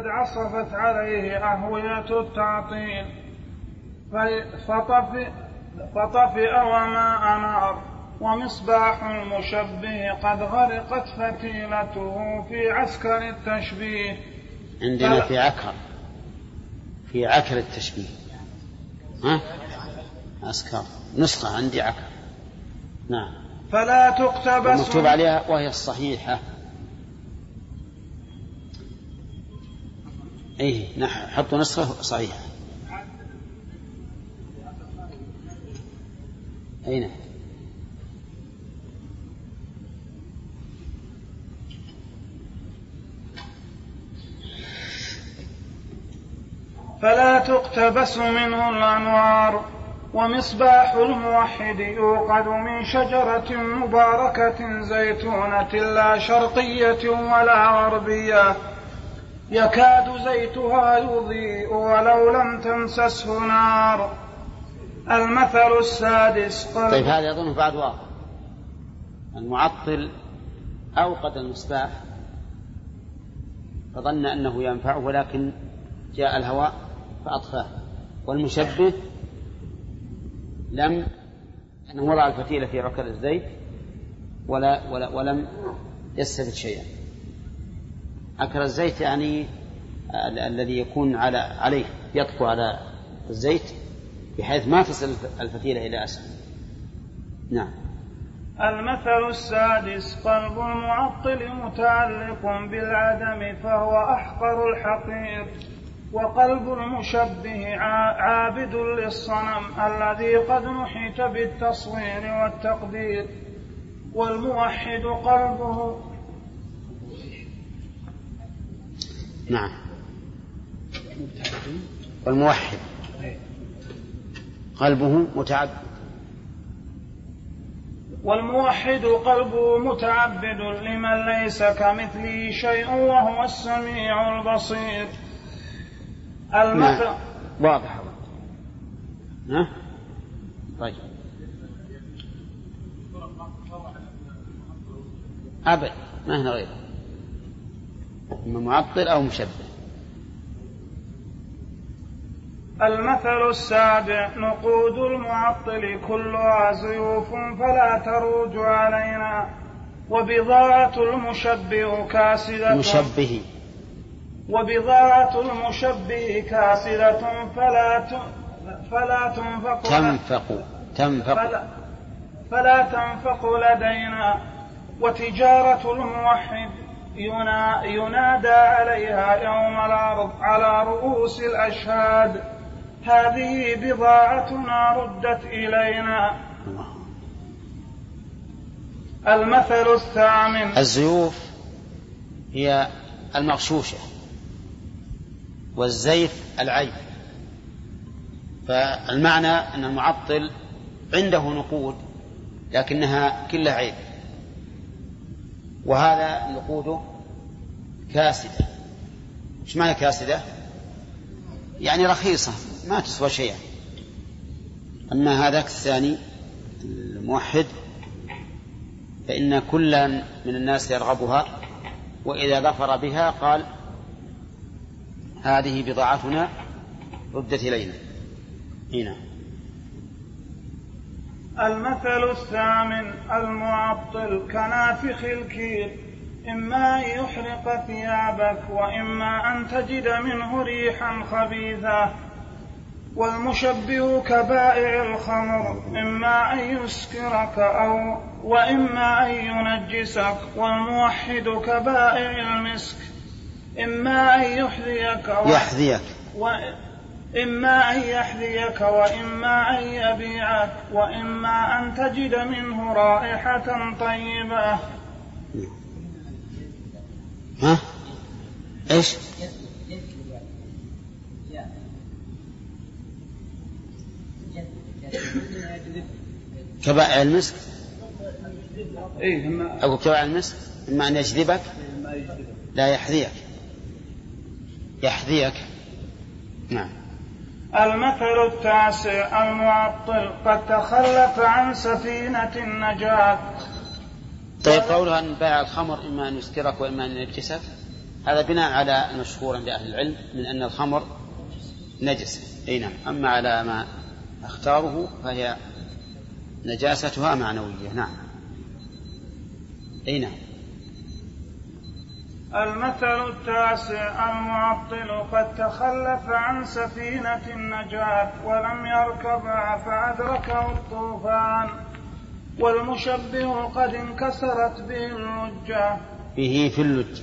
قد عصفت عليه أهوية التعطيل. فطفئ, فطفئ وما أنار ومصباح المشبه قد غرقت فتيلته في عسكر التشبيه. عندنا في عكر في عكر التشبيه. ها؟ عسكر نسخة عندي عكر. نعم. فلا تقتبس مكتوب عليها وهي الصحيحة. نحن حطوا نسخة صحيحة. أين نعم. فلا تقتبس منه الأنوار ومصباح الموحد يوقد من شجرة مباركة زيتونة لا شرقية ولا غربية. يكاد زيتها يضيء ولو لم تمسسه نار. المثل السادس قال طيب هذا يظن بعد واضح المعطل أوقد المصباح فظن أنه ينفعه ولكن جاء الهواء فأطفاه. والمشبه لم أنه وضع الفتيلة في عكر الزيت ولا, ولا ولم يستفد شيئا. عكر الزيت يعني الذي يكون على عليه يطفو على الزيت بحيث ما تصل الفتيلة إلى أسفل. نعم. المثل السادس قلب المعطل متعلق بالعدم فهو أحقر الحقير وقلب المشبه عابد للصنم الذي قد نحت بالتصوير والتقدير والموحد قلبه نعم. والموحد. قلبه متعبد. والموحد قلبه متعبد لمن ليس كمثله شيء وهو السميع البصير. المثل نعم. واضح. ها؟ طيب. أبد. ما هنا غيره. إما معطل أو مشبه. المثل السابع نقود المعطل كلها زيوف فلا تروج علينا. وبضاعة المشبه كاسدة. مشبه. وبضاعة المشبه كاسرة فلا فلا تنفق تنفق تنفق. فلا, فلا تنفق لدينا. وتجارة الموحد ينادى عليها يوم العرض على رؤوس الأشهاد. هذه بضاعتنا ردت إلينا. المثل الثامن. الزيوف هي المغشوشة والزيف العيب فالمعنى أن المعطل عنده نقود لكنها كلها عيب وهذا نقوده كاسدة. إيش معنى كاسدة؟ يعني رخيصة ما تسوى شيئا. أما هذاك الثاني الموحد فإن كلا من الناس يرغبها وإذا ظفر بها قال هذه بضاعتنا ردت إلينا. هنا. المثل الثامن المعطل كنافخ الكير. إما أن يحرق ثيابك وإما أن تجد منه ريحا خبيثة والمشبه كبائع الخمر إما أن يسكرك أو وإما أن ينجسك. والموحد كبائع المسك إما أن يحذيك. يحذيك. إما أن يحذيك وإما أن يبيعك وإما أن تجد منه رائحة طيبة. ها؟ إيش؟ كبائع المسك؟ إيه أو كبائع المسك؟ إما أن يجذبك. لا يحذيك. يحذيك. نعم. المثل التاسع المعطل قد تخلف عن سفينة النجاة. طيب قولها أن بائع الخمر إما أن يسكرك وإما أن ينجسك هذا بناء على المشهور عند أهل العلم من أن الخمر نجس. أي نعم. أما على ما أختاره فهي نجاستها معنوية. نعم. أي نعم. المثل التاسع المعطل قد تخلف عن سفينة النجاة ولم يركبها فأدركه الطوفان والمشبه قد انكسرت به اللجة به في اللجة.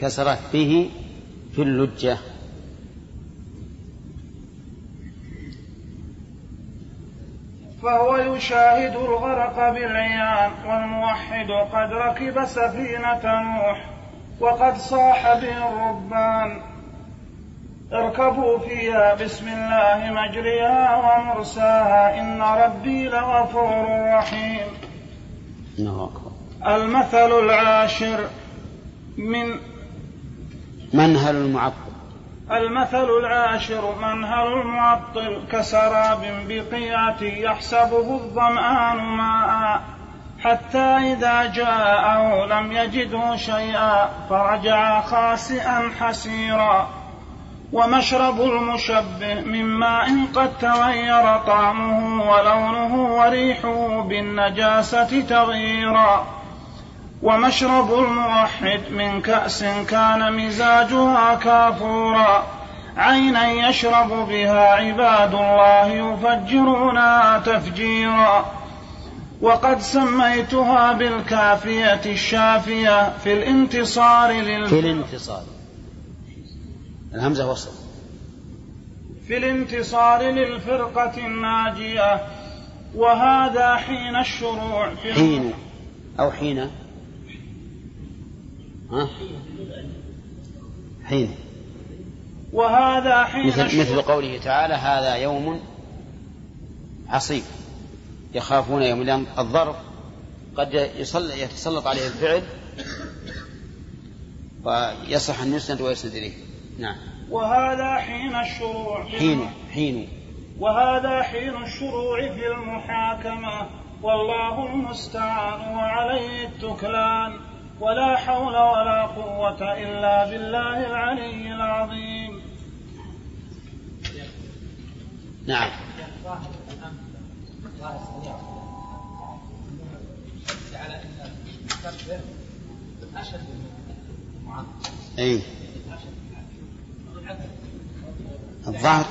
كسرت به في اللجة. فهو يشاهد الغرق بالعيان والموحد قد ركب سفينة نوح وقد صاح به الربان. اركبوا فيها بسم الله مجريها ومرساها. إن ربي لغفور رحيم. المثل العاشر من منهل المعطل المثل العاشر منهل المعطل كسراب بقيعة يحسبه الظمآن ماء حتى إذا جاءه لم يجده شيئا فرجع خاسئا حسيرا. ومشرب المشبه من ماء قد تغير طعمه ولونه وريحه بالنجاسة تغييرا. ومشرب الموحد من كأس كان مزاجها كافورا. عينا يشرب بها عباد الله يفجرونها تفجيرا. وقد سميتها بالكافية الشافية في الانتصار لل في الانتصار. الهمزة وصل. في الانتصار للفرقة الناجية. وهذا حين الشروع في حين أو حين ها؟ حين. وهذا حين مثل, مثل قوله تعالى هذا يوم عصيب. يخافون يوم لأن الظرف قد يتسلط عليه الفعل ويصح أن يسند ويسند إليه. نعم. وهذا حين الشروع في حين حين. وهذا حين الشروع في المحاكمة. والله المستعان وعليه التكلان. ولا حول ولا قوة إلا بالله العلي العظيم. نعم. أي. الظاهر.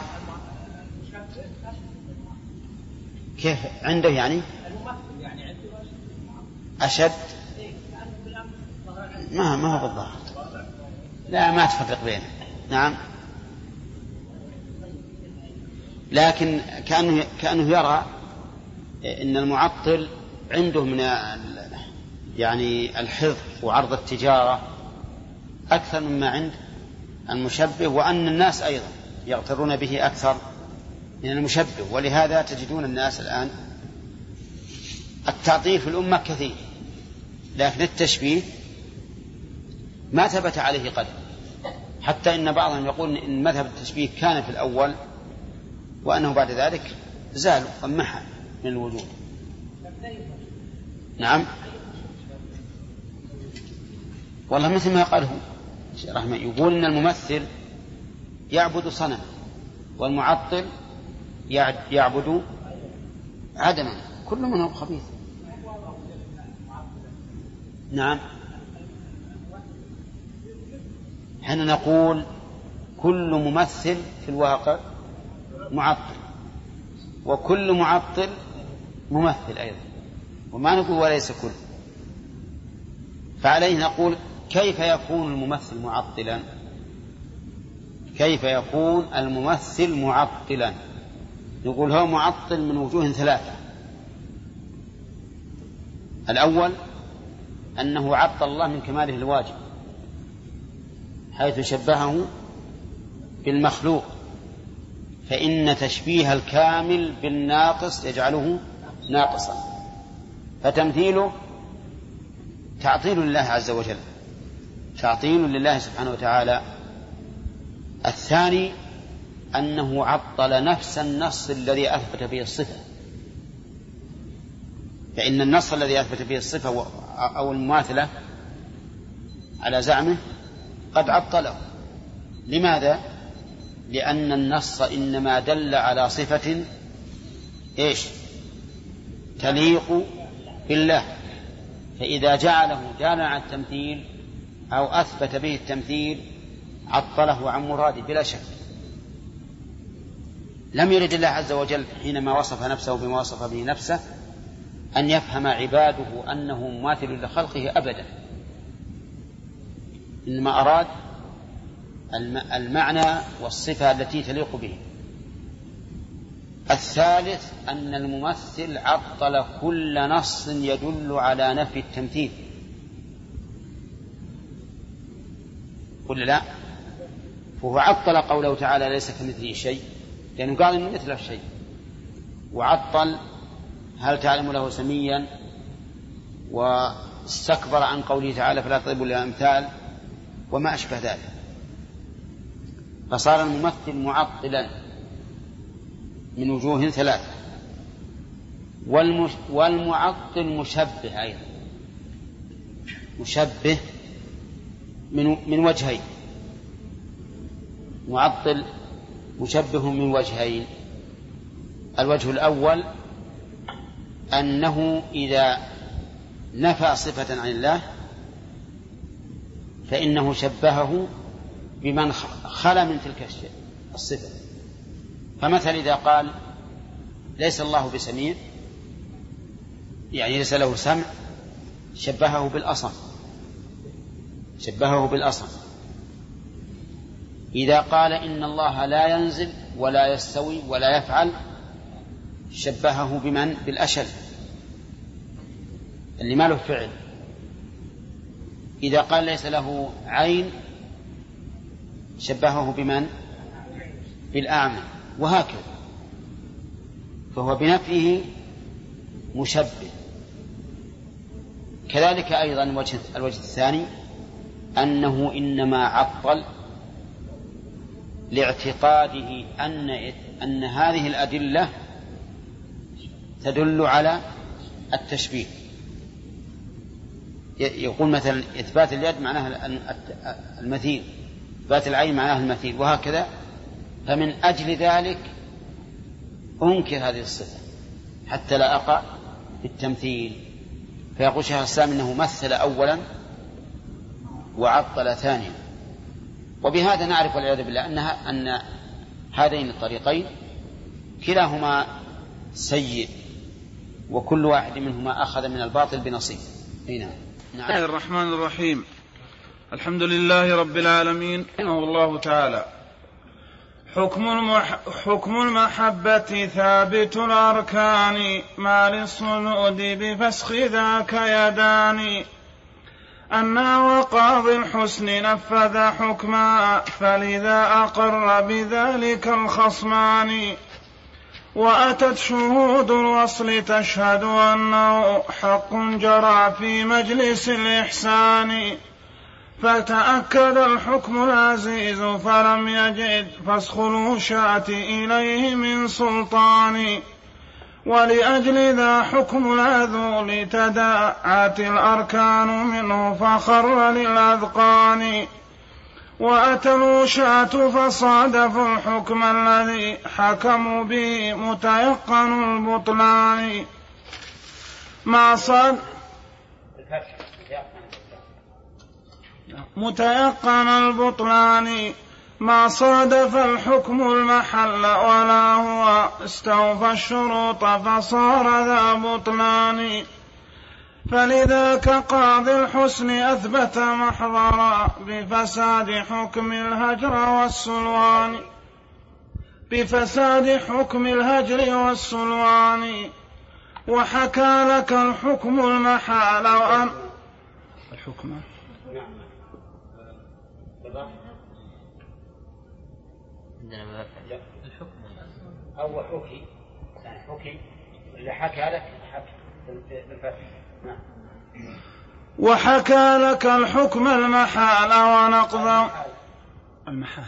كيف عنده يعني؟ أشد. ما ما هو بالظاهر لا ما تفرق بينه. نعم. لكن كأنه كأنه يرى أن المعطل عنده من يعني الحفظ وعرض التجارة أكثر مما عند المشبه وأن الناس أيضا يغترون به أكثر من المشبه. ولهذا تجدون الناس الآن التعطيل في الأمة كثير لكن التشبيه ما ثبت عليه قدم حتى إن بعضهم يقول إن مذهب التشبيه كان في الأول وأنه بعد ذلك زال ومحى من الوجود. نعم. والله مثل ما قال هو رحمه يقول إن الممثل يعبد صنم والمعطل يعبد عدما كل منهم خبيث. نعم. حين نقول كل ممثل في الواقع معطل وكل معطل ممثل أيضا وما نقول وليس كل. فعليه نقول كيف يكون الممثل معطلا؟ كيف يكون الممثل معطلا؟ نقول هو معطل من وجوه ثلاثة. الأول أنه عطل الله من كماله الواجب. حيث شبهه بالمخلوق فإن تشبيه الكامل بالناقص يجعله ناقصا. فتمثيله تعطيل لله عز وجل تعطيل لله سبحانه وتعالى. الثاني أنه عطل نفس النص الذي أثبت به الصفة. فإن النص الذي أثبت به الصفة أو المماثلة على زعمه قد عطله لماذا؟ لأن النص إنما دل على صفة إيش؟ تليق بالله فإذا جعله على التمثيل أو أثبت به التمثيل عطله عن مراده بلا شك لم يرد الله عز وجل حينما وصف نفسه بما وصف به نفسه أن يفهم عباده أنه مماثل لخلقه أبدا إنما أراد المعنى والصفة التي تليق به. الثالث أن الممثل عطل كل نص يدل على نفي التمثيل. قل لا فهو عطل قوله تعالى ليس كمثله شيء لأنه قال إنه مثله الشيء وعطل هل تعلم له سميا؟ واستكبر عن قوله تعالى فلا تضربوا الأمثال. وما أشبه ذلك. فصار الممثل معطلا من وجوه ثلاثة. والمعطل مشبه أيضا. مشبه من من وجهين. معطل مشبه من وجهين. الوجه الأول أنه إذا نفى صفة عن الله فإنه شبهه بمن خلا من تلك الصفة. فمثل إذا قال ليس الله بسميع يعني ليس له سمع شبهه بالأصم. شبهه بالأصم. إذا قال إن الله لا ينزل ولا يستوي ولا يفعل شبهه بمن؟ بالأشل. اللي ما له فعل. إذا قال ليس له عين شبهه بمن؟ بالأعمى. وهكذا. فهو بنفيه مشبه. كذلك أيضا الوجه, الوجه الثاني أنه إنما عطل لاعتقاده أن أن هذه الأدلة تدل على التشبيه. يقول مثلا إثبات اليد معناها المثيل إثبات العين معناها المثيل وهكذا. فمن أجل ذلك أنكر هذه الصفة حتى لا أقع في التمثيل فيقول شيخ الإسلام أنه مثل أولا وعطل ثانيا. وبهذا نعرف والعياذ بالله أنها أن هذين الطريقين كلاهما سيء وكل واحد منهما أخذ من الباطل بنصيب. نعم. بسم الله الرحمن الرحيم. الحمد لله رب العالمين رحمه الله تعالى. حكم المح... حكم المحبة ثابت الأركان ما للصنود بفسخ ذاك يدان. أنا وقاضي الحسن نفذ حكما فلذا أقر بذلك الخصمان. وأتت شهود الوصل تشهد أنه حق جرى في مجلس الإحسان. فتأكد الحكم العزيز فلم يجد فسخ الوشاة إليه من سلطان. ولأجل ذا حكم العذول تداعت الأركان منه فخر للأذقان. وأتى الوشاة فصادفوا الحكم الذي حكموا به متيقن البطلان. ما صاد متيقن البطلان. ما صادف الحكم المحل ولا هو استوفى الشروط فصار ذا بطلان. فلذاك قاضي الحسن أثبت محضرا بفساد حكم الهجر والسلوان. بفساد حكم الهجر والسلوان. وحكى لك الحكم المحال وأن الحكم. عندنا الحكم أو حكي حكي اللي حكى لك حكى. بالفتح وحكى لك الحكم المحال ونقض. المحال.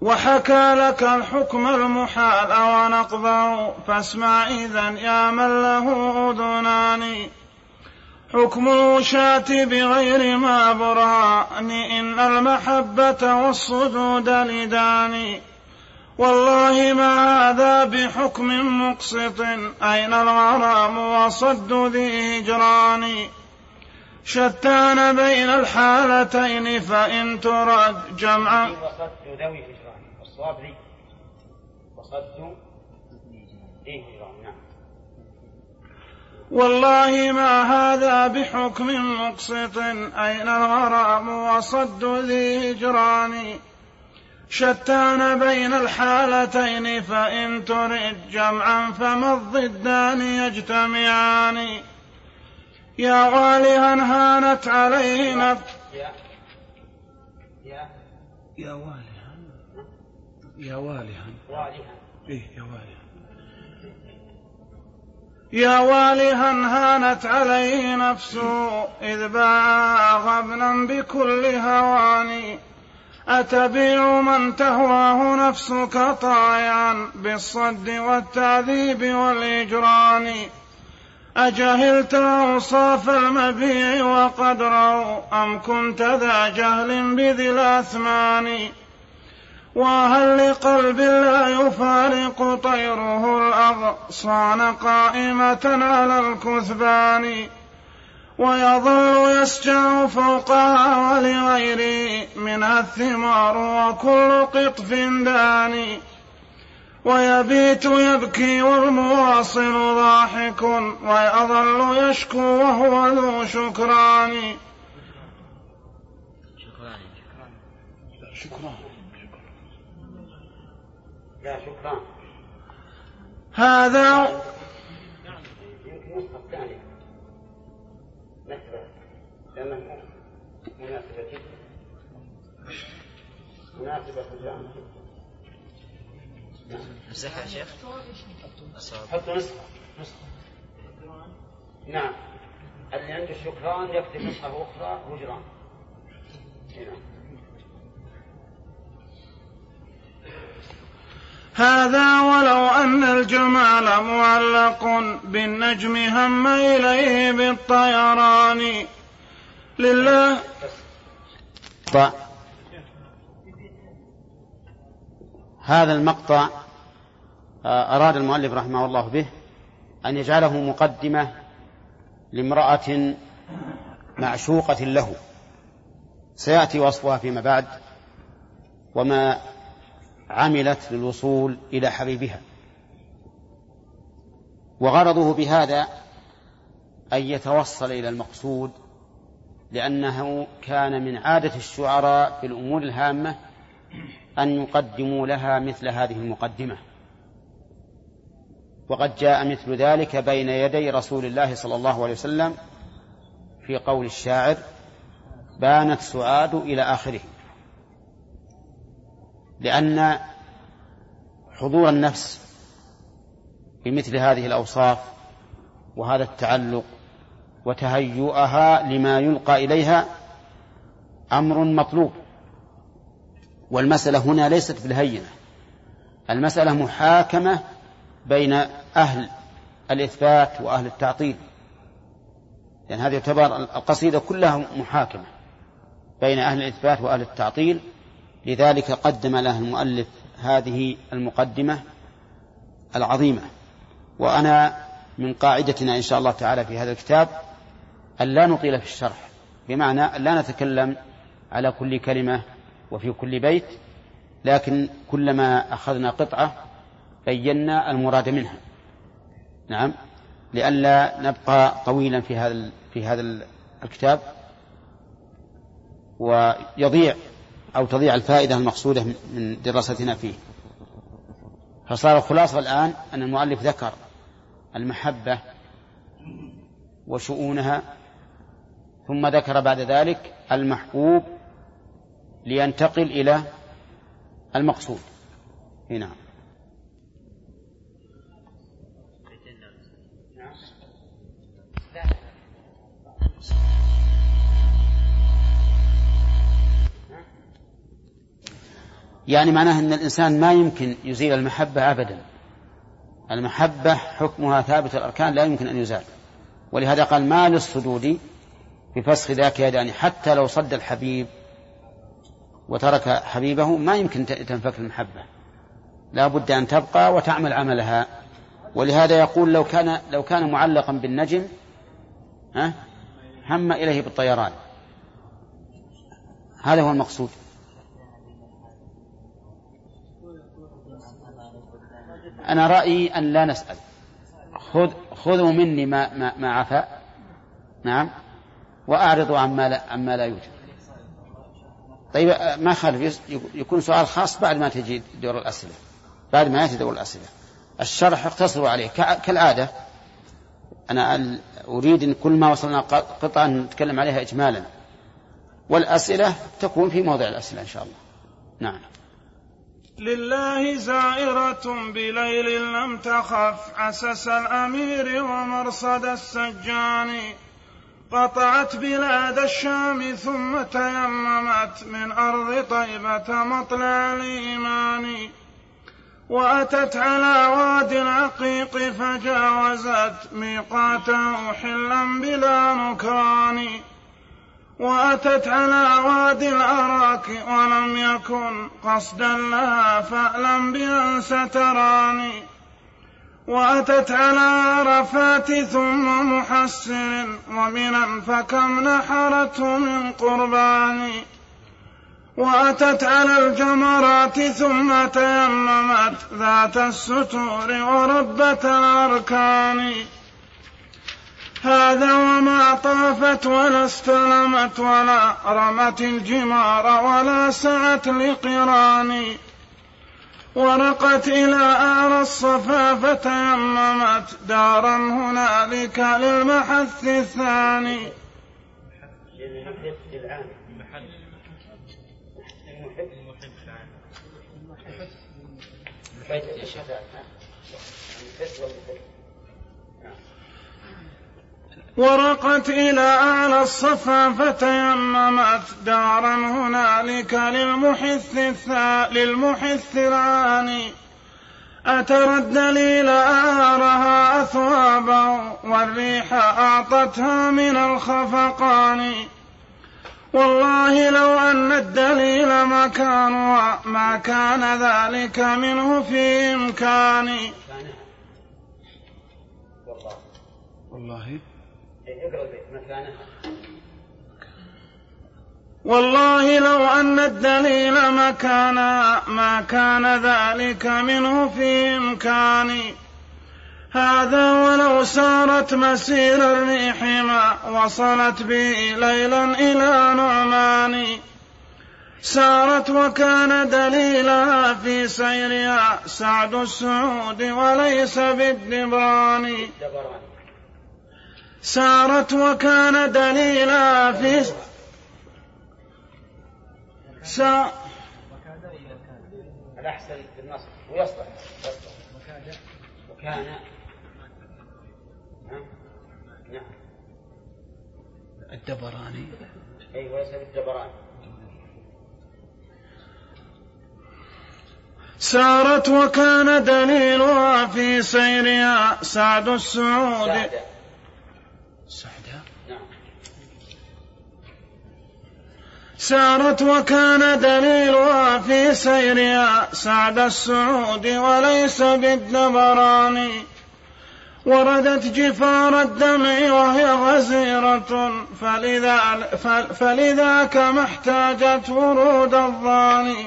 وحكى لك الحكم المحال ونقضه فاسمع إذا يا من له أذنان. حكم الوشاة بغير ما برهان إن المحبة والصدود لدان والله ما هذا بحكم مقسط. أين الغرام وصد ذي هجران؟ شتان بين الحالتين فإن ترد جمعا. وصد ذوي هجران. والصواب ذي. وصد ذي هجران. نعم. والله ما هذا بحكم مقسط. أين الغرام وصد ذي هجران؟ شتان بين الحالتين فإن ترد جمعا فما الضدان يجتمعان. يا غالها هانت عليه نفس يا يا يا والها يا والها. إيه يا والها. يا والها هانت عليه نفسه إذ باع غبنا بكل هوان. أتبيع من تهواه نفسك طايعا بالصد والتعذيب والإجران. أجهلت أوصاف المبيع وقدره أم كنت ذا جهل بذي الأثمان؟ وهل لقلب لا يفارق طيره الأغصان قائمة على الكثبان؟ ويظل يسجع فوقها ولغيره منها الثمار وكل قطف داني. ويبيت يبكي والمواصل ضاحك ويظل يشكو وهو ذو شكران. شكران شكران لا شكران. هذا لأنه مناسبة. جدا مناسبة الجامعة. نمسحها يا شيخ. حطوا نسخة. نسخة. نعم. اللي عنده الشكران يكتب نسخة أخرى هجران نعم. هذا ولو أن الجمال معلق بالنجم هم إليه بالطيران. لله. هذا المقطع آه، أراد المؤلف رحمه الله به أن يجعله مقدمة لامرأة معشوقة له. سيأتي وصفها فيما بعد وما عملت للوصول إلى حبيبها. وغرضه بهذا أن يتوصل إلى المقصود لأنه كان من عادة الشعراء في الأمور الهامة أن يقدموا لها مثل هذه المقدمة. وقد جاء مثل ذلك بين يدي رسول الله صلى الله عليه وسلم في قول الشاعر بانت سعاد إلى آخره لأن حضور النفس بمثل هذه الأوصاف وهذا التعلق وتهيؤها لما يلقى إليها أمر مطلوب. والمسألة هنا ليست بالهينة المسألة محاكمة بين أهل الإثبات وأهل التعطيل. لأن هذه تعتبر القصيدة كلها محاكمة بين أهل الإثبات وأهل التعطيل. لذلك قدم له المؤلف هذه المقدمة العظيمة. وأنا من قاعدتنا إن شاء الله تعالى في هذا الكتاب أن لا نطيل في الشرح بمعنى أن لا نتكلم على كل كلمة وفي كل بيت لكن كلما أخذنا قطعة بينا المراد منها. نعم؟ لئلا نبقى طويلا في هذا في هذا الكتاب. ويضيع أو تضيع الفائدة المقصودة من دراستنا فيه. فصار الخلاصة الآن أن المؤلف ذكر المحبة وشؤونها ثم ذكر بعد ذلك المحبوب لينتقل إلى المقصود. هنا. يعني معناه أن الإنسان ما يمكن يزيل المحبة أبدا. المحبة حكمها ثابت الأركان لا يمكن أن يزال. ولهذا قال ما للصدود بفسخ ذاك يدان حتى لو صد الحبيب وترك حبيبه ما يمكن تنفك المحبة. لا بد أن تبقى وتعمل عملها. ولهذا يقول لو كان لو كان معلقا بالنجم ها هم إليه بالطيران. هذا هو المقصود. أنا رأيي أن لا نسأل. خذ خذوا مني ما ما, ما عفا. نعم. وأعرضوا عما لا عما لا يوجد. طيب ما خالف؟ يكون سؤال خاص بعد ما تجي دور الأسئلة. بعد ما يأتي دور الأسئلة. الشرح اقتصروا عليه. كالعادة أنا أريد أن كل ما وصلنا قطعة نتكلم عليها إجمالا. والأسئلة تكون في موضع الأسئلة إن شاء الله. نعم. لله زائرة بليل لم تخف عسس الأمير ومرصد السجان قطعت بلاد الشام ثم تيممت من أرض طيبة مطلع الإيمان. وأتت على وادي العقيق فجاوزت ميقاته حلا بلا نكران وأتت على وادي الأراك ولم يكن قصدا لها فألم بأن ستراني. وأتت على عرفات ثم محسر ومنا فكم نحرته من قربان. وأتت على الجمرات ثم تيممت ذات الستور وربة الأركان. هذا وما طافت ولا استلمت ولا رمت الجمار ولا سعت لقران ورقت إلى أعلى الصفا فتيممت. دارا هنالك للمحث الثاني. ورقت إلى أعلى الصفا فتيممت دارا هنالك للمحث للمحث العاني. أترى الدليل آرها أثوابه والريح أعطتها من الخفقان. والله لو أن الدليل مكان ما كان ذلك منه في إمكاني والله. والله لو أن الدليل مكانا ما كان ذلك منه في إمكاني هذا ولو سارت مسير الريح ما وصلت بي ليلا إلى نعمان. سارت وكان دليلها في سيرها سعد السعود وليس بالدبران سارت وكان دليلها في سا الأحسن ويصلح. وكان نعم. الدبراني. أي وليس بالدبراني. سارت وكان دليلها في سيرها سعد السعود سعد. نعم. سارت وكان دليلها في سيرها سعد السعود وليس بالدبران. وردت جفار الدمع وهي غزيرة فلذا فلذاك ما احتاجت ورود الظاني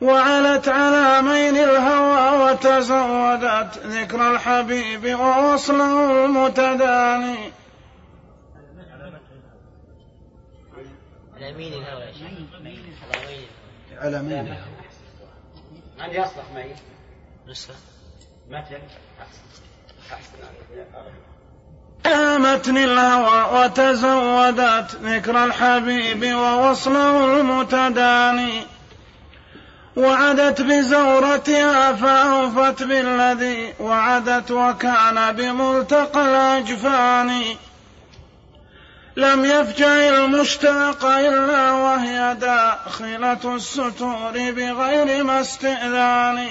وعلت على مين الهوى وتزودت ذكر الحبيب ووصله المتداني. على مين الهوى على مين؟ الهوى عندي يصلح معي. نسخة. متن متن الهوى وتزودت ذكر الحبيب ووصله المتداني. وعدت بزورتها فأوفت بالذي وعدت وكان بملتقى الأجفان. لم يفجع المشتاق إلا وهي داخلة الستور بغير ما استئذان.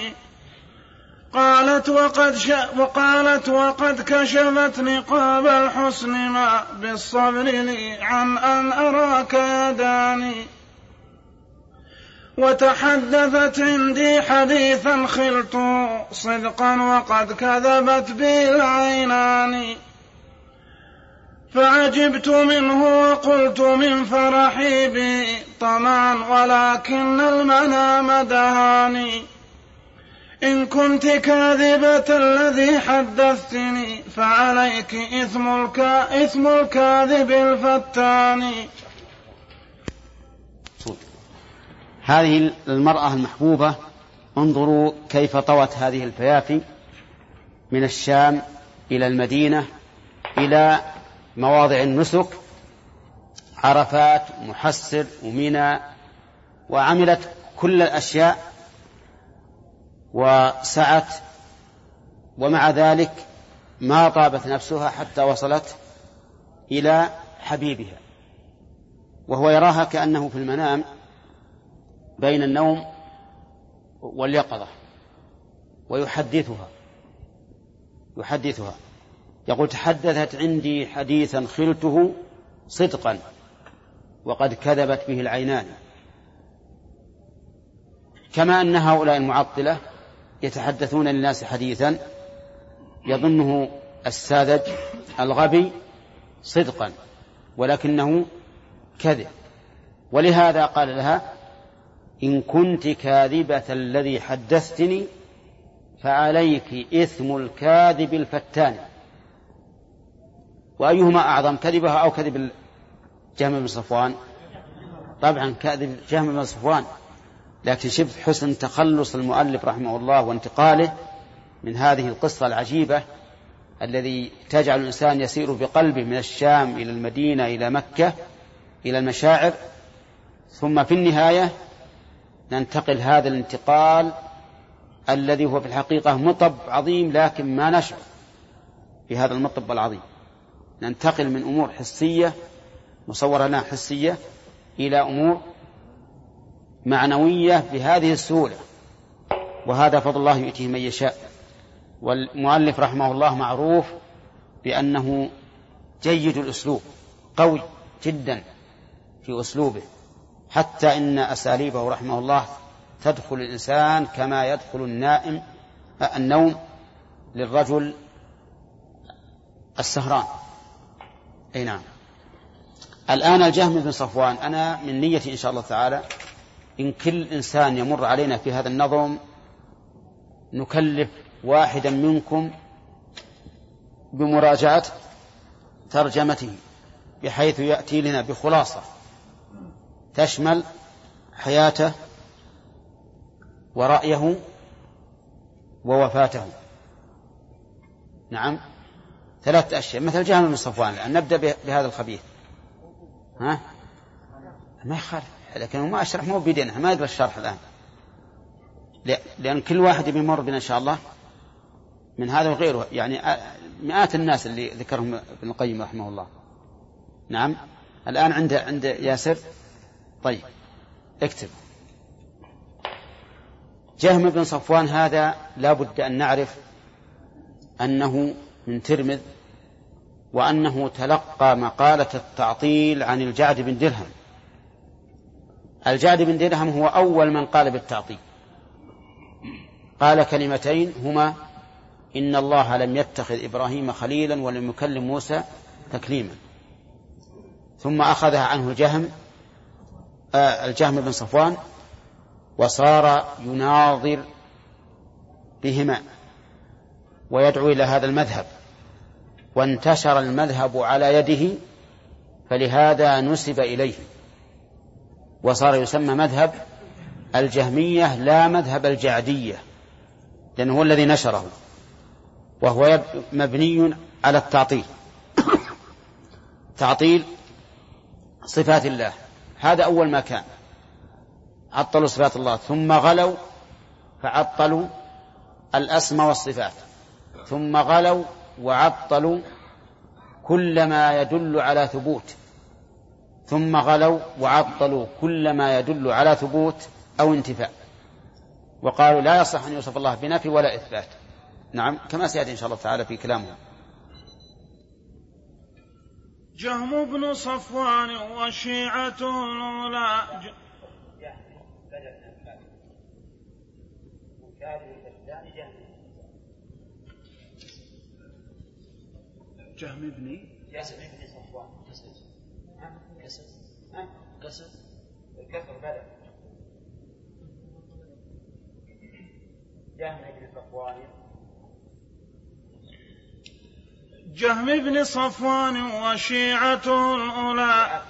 قالت وقد ش... وقالت وقد كشفت نقاب الحسن ما بالصبر لي عن أن أراك يداني وتحدثت عندي حديثا خلت صدقا وقد كذبت بي العينان فعجبت منه وقلت من فرحي بي طمعا ولكن المنام دهاني. إن كنت كاذبة الذي حدثتني فعليك إثم, إثم الكاذب الفتان هذه المرأة المحبوبة انظروا كيف طوت هذه الفيافي من الشام إلى المدينة إلى مواضع النسك عرفات محسر ومنى وعملت كل الأشياء وسعت ومع ذلك ما طابت نفسها حتى وصلت إلى حبيبها وهو يراها كأنه في المنام بين النوم واليقظة ويحدثها يحدثها. يقول تحدثت عندي حديثا خلته صدقا وقد كذبت به العينان. كما أن هؤلاء المعطلة يتحدثون للناس حديثا يظنه الساذج الغبي صدقا ولكنه كذب. ولهذا قال لها إن كنت كاذبة الذي حدثتني فعليك إثم الكاذب الفتان. وأيهما أعظم كذبها أو كذب جهم بن صفوان؟ طبعا كذب جهم بن صفوان. لكن شوف حسن تخلص المؤلف رحمه الله وانتقاله من هذه القصة العجيبة الذي تجعل الإنسان يسير بقلبه من الشام إلى المدينة إلى مكة إلى المشاعر. ثم في النهاية ننتقل هذا الانتقال الذي هو في الحقيقة مطب عظيم لكن ما نشعر بهذا المطب العظيم. ننتقل من أمور حسية مصورة لنا حسية إلى أمور معنوية بهذه السهولة. وهذا فضل الله يؤتيه من يشاء. والمؤلف رحمه الله معروف بأنه جيد الأسلوب قوي جدا في أسلوبه. حتى إن أساليبه رحمه الله تدخل الإنسان كما يدخل النائم النوم للرجل السهران. أي نعم. الآن الجهم بن صفوان أنا من نيتي إن شاء الله تعالى إن كل إنسان يمر علينا في هذا النظم نكلف واحدا منكم بمراجعة ترجمته بحيث يأتي لنا بخلاصة. تشمل حياته ورأيه ووفاته. نعم. ثلاثة أشياء. مثل جهل بن صفوان. الآن نبدأ بهذا الخبيث. ها؟ ما يخالف. لكن ما أشرح مو بيدينها ما يدري الشرح الآن. لأن كل واحد يمر بنا إن شاء الله. من هذا وغيره. يعني مئات الناس اللي ذكرهم ابن القيم رحمه الله. نعم. الآن عند عند ياسر. طيب اكتب. جهم بن صفوان هذا لا بد أن نعرف أنه من ترمذ وأنه تلقى مقالة التعطيل عن الجعد بن درهم. الجعد بن درهم هو أول من قال بالتعطيل. قال كلمتين هما إن الله لم يتخذ إبراهيم خليلا ولم يكلم موسى تكليما. ثم أخذها عنه آه الجهم بن صفوان وصار يناظر بهما ويدعو إلى هذا المذهب. وانتشر المذهب على يده فلهذا نسب إليه. وصار يسمى مذهب الجهمية لا مذهب الجعدية لأنه هو الذي نشره وهو مبني على التعطيل. تعطيل صفات الله. هذا أول ما كان. عطلوا صفات الله. ثم غلوا فعطلوا الأسماء والصفات. ثم غلوا وعطلوا كل ما يدل على ثبوت. ثم غلوا وعطلوا كل ما يدل على ثبوت أو انتفاء. وقالوا لا يصح أن يوصف الله بنفي ولا إثبات. نعم كما سيأتي إن شاء الله تعالى في كلامه. جهم بن صفوان وشيعته الأولى. جهم بن جهم بن صفوان. كسر كسر جهم بن صفوان. جهم بن صفوان وشيعته الأولى.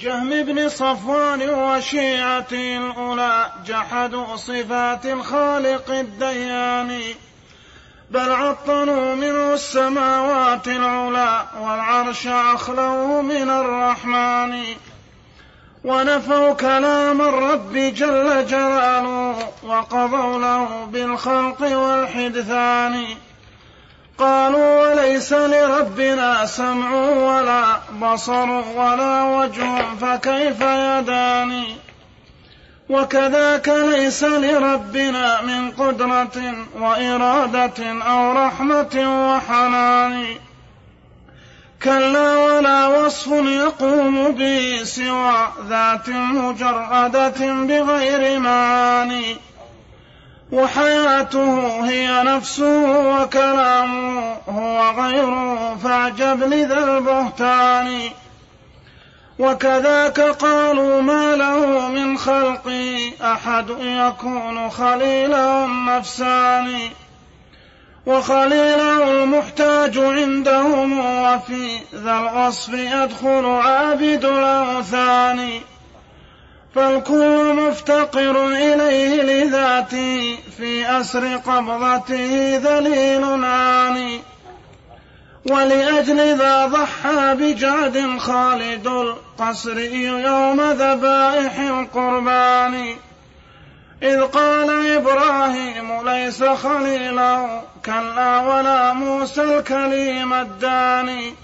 جهم بن صفوان وشيعته الأولى جحدوا صفات الخالق الديان بل عطلوا منه السماوات العلى والعرش أخلوه من الرحمن. ونفوا كلام الرب جل جلاله وقضوا له بالخلق والحدثان. قالوا وليس لربنا سمع ولا بصر ولا وجه فكيف يدان؟ وكذاك ليس لربنا من قدرة وإرادة أو رحمة وحنان. كلا ولا وصف يقوم به سوى ذات مجردة بغير معاني وحياته هي نفسه وكلامه هو غيره فاعجب لذا البهتان. وكذاك قالوا ما له من خلق أحد يكون خليله النفسان وخليله المحتاج عندهم وفي ذا الوصف يدخل عابد الأوثان. فالكل مفتقر إليه لذاته في أسر قبضته ذليل عاني ولأجل ذا ضحى بجعد خالد القصري يوم ذبائح القربان. إذ قال إبراهيم ليس خليلا كلا ولا موسى الكليم الداني.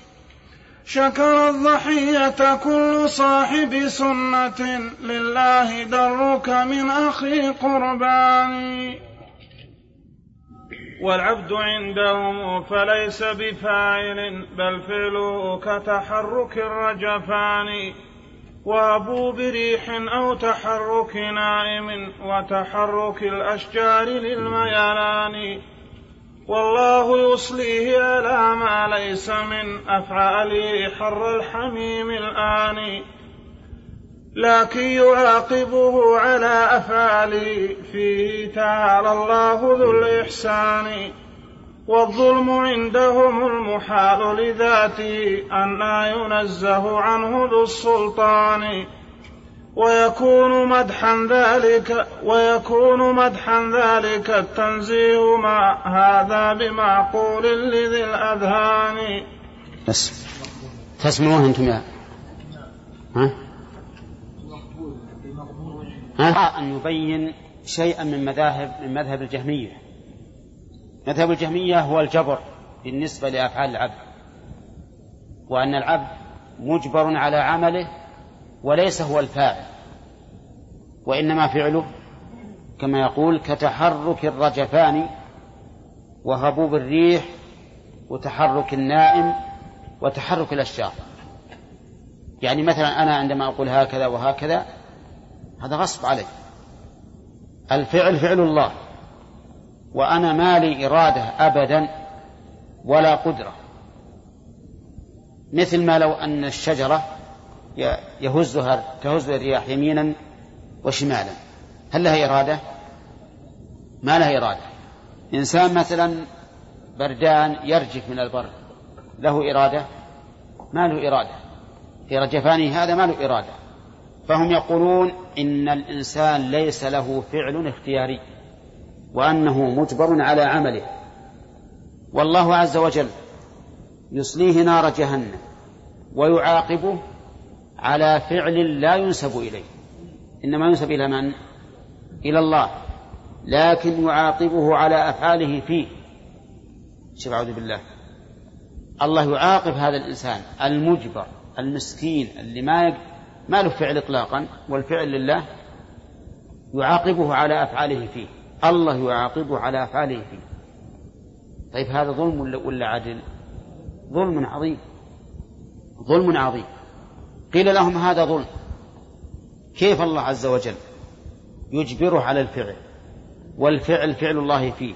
شكر الضحية كل صاحب سنة. لله درك من أخي قربان والعبد عندهم فليس بفاعل بل فعله كتحرك الرجفان. وأبو بريح أو تحرك نائم وتحرك الأشجار للميلان. والله يصليه على ما ليس من أفعاله حر الحميم الآن لكن يعاقبه على أفعاله فيه تعالى الله ذو الإحسان والظلم عندهم المحال لذاته أن ينزه عنه ذو السلطان. ويكون مدحا ذلك ويكون مدحا ذلك التنزيه مع هذا بمعقول لذي الأذهان بس تسمعون أنتم يا ها؟ ها؟ أن يبين شيئا من مذاهب من مذهب الجهمية مذهب الجهمية هو الجبر بالنسبة لأفعال العبد وأن العبد مجبر على عمله وليس هو الفاعل وإنما فعله كما يقول كتحرك الرجفان وهبوب الريح وتحرك النائم وتحرك الأشجار. يعني مثلا أنا عندما أقول هكذا وهكذا هذا غصب علي. الفعل فعل الله وأنا ما لي إرادة أبدا ولا قدرة. مثل ما لو أن الشجرة يهزها تهز الرياح يمينا وشمالا. هل لها إرادة؟ ما لها إرادة. إنسان مثلا بردان يرجف من البرد له إرادة؟ ما له إرادة. في رجفانه هذا ما له إرادة. فهم يقولون إن الإنسان ليس له فعل اختياري وأنه مجبر على عمله. والله عز وجل يصليه نار جهنم ويعاقبه على فعل لا ينسب إليه. إنما ينسب إلى من؟ إلى الله. لكن يعاقبه على أفعاله فيه. شوف أعوذ بالله. الله يعاقب هذا الإنسان المجبر المسكين اللي ما ما له فعل إطلاقا والفعل لله يعاقبه على أفعاله فيه. الله يعاقبه على أفعاله فيه. طيب هذا ظلم ولا عدل؟ ظلم عظيم. ظلم عظيم. قيل لهم هذا ظلم. كيف الله عز وجل يجبره على الفعل؟ والفعل فعل الله فيه.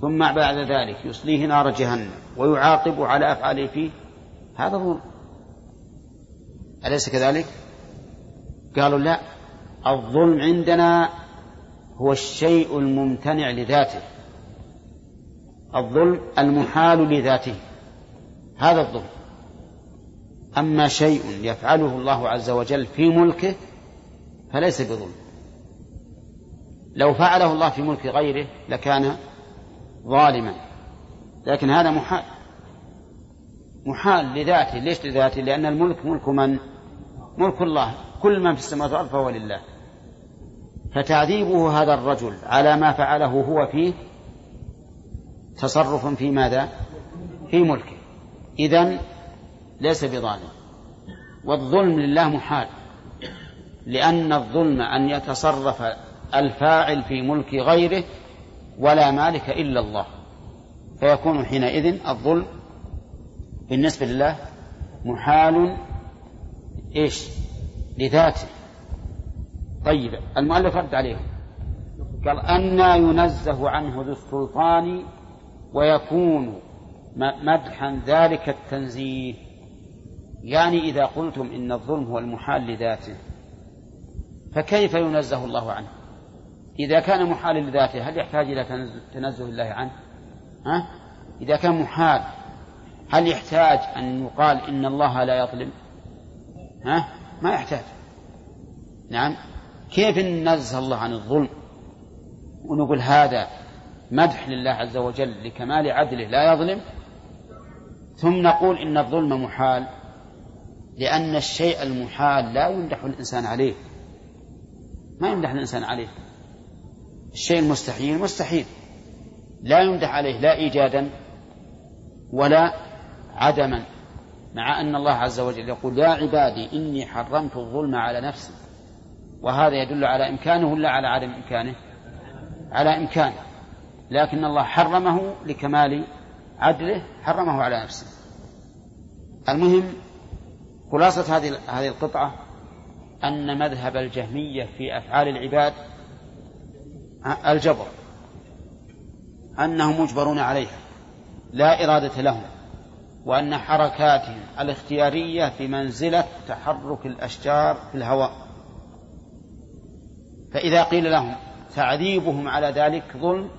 ثم بعد ذلك يصليه نار جهنم ويعاقب على أفعاله فيه. هذا ظلم. أليس كذلك؟ قالوا لا. الظلم عندنا هو الشيء الممتنع لذاته. الظلم المحال لذاته. هذا الظلم. أما شيء يفعله الله عز وجل في ملكه فليس بظلم. لو فعله الله في ملك غيره لكان ظالما. لكن هذا محال. محال لذاته. ليش لذاته؟ لأن الملك ملك من؟ ملك الله. كل من في السماوات والأرض فهو لله. فتعذيبه هذا الرجل على ما فعله هو فيه تصرف في ماذا؟ في ملكه. إذن ليس بظالم والظلم لله محال. لأن الظلم أن يتصرف الفاعل في ملك غيره ولا مالك إلا الله. فيكون حينئذ الظلم بالنسبة لله محال. إيش؟ لذاته. طيب المؤلف رد عليه. قال أنا ينزه عنه ذو السلطان ويكون مدحا ذلك التنزيه. يعني إذا قلتم إن الظلم هو المحال لذاته فكيف ينزه الله عنه؟ إذا كان محال لذاته هل يحتاج إلى تنزه الله عنه؟ ها؟ إذا كان محال هل يحتاج أن يقال إن الله لا يظلم؟ ها؟ ما يحتاج. نعم. كيف ننزه الله عن الظلم؟ ونقول هذا مدح لله عز وجل لكمال عدله لا يظلم؟ ثم نقول إن الظلم محال. لأن الشيء المحال لا يمدح الإنسان عليه. ما يمدح الإنسان عليه. الشيء المستحيل مستحيل. لا يمدح عليه لا إيجادا ولا عدما. مع أن الله عز وجل يقول يا عبادي إني حرمت الظلم على نفسي. وهذا يدل على إمكانه ولا على عدم إمكانه؟ على إمكانه. لكن الله حرمه لكمال عدله حرمه على نفسه. المهم خلاصة هذه هذه القطعة أن مذهب الجهمية في أفعال العباد الجبر أنهم مجبرون عليها لا إرادة لهم وأن حركاتهم الاختيارية في منزلة تحرك الأشجار في الهواء. فإذا قيل لهم تعذيبهم على ذلك ظلم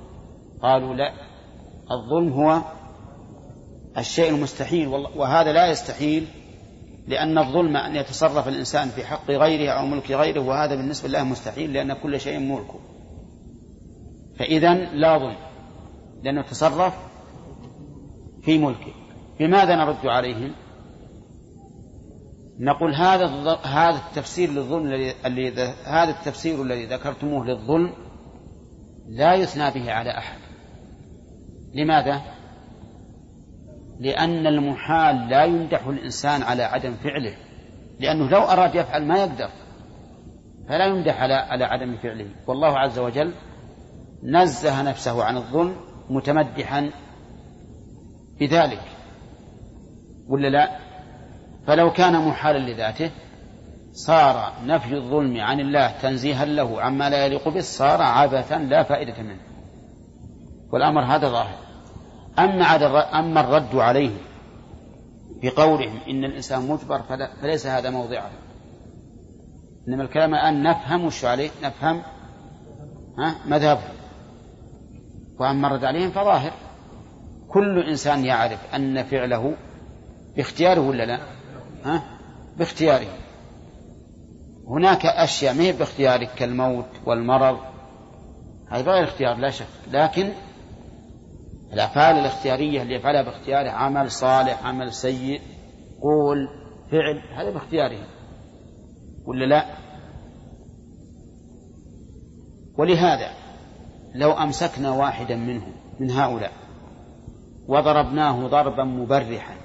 قالوا لا الظلم هو الشيء المستحيل وهذا لا يستحيل لأن الظلم أن يتصرف الإنسان في حق غيره أو ملك غيره وهذا بالنسبة له مستحيل لأن كل شيء ملكه فإذا لا ظلم لأنه تصرف في ملكه بماذا نرد عليهم؟ نقول هذا هذا التفسير للظلم الذي هذا التفسير الذي ذكرتموه للظلم لا يثنى به على أحد لماذا؟ لأن المحال لا يمدح الإنسان على عدم فعله. لأنه لو أراد يفعل ما يقدر فلا يمدح على على عدم فعله. والله عز وجل نزه نفسه عن الظلم متمدحا بذلك. ولا لا؟ فلو كان محالا لذاته صار نفي الظلم عن الله تنزيها له عما لا يليق به صار عبثا لا فائدة منه. والأمر هذا ظاهر. أما أما الرد عليه بقولهم إن الإنسان مجبر فليس هذا موضعه. إنما الكلام الآن نفهم وش عليه؟ نفهم ها مذهبهم وأما الرد عليهم فظاهر. كل إنسان يعرف أن فعله باختياره ولا لا؟ ها؟ باختياره. هناك أشياء ما هي باختيارك؟ كالموت والمرض. هذا غير اختيار لا شك. لكن الأفعال الاختيارية اللي يفعلها باختياره عمل صالح عمل سيء قول فعل هذا باختياره. ولا لا. ولهذا لو أمسكنا واحدا منهم من هؤلاء وضربناه ضربا مبرحا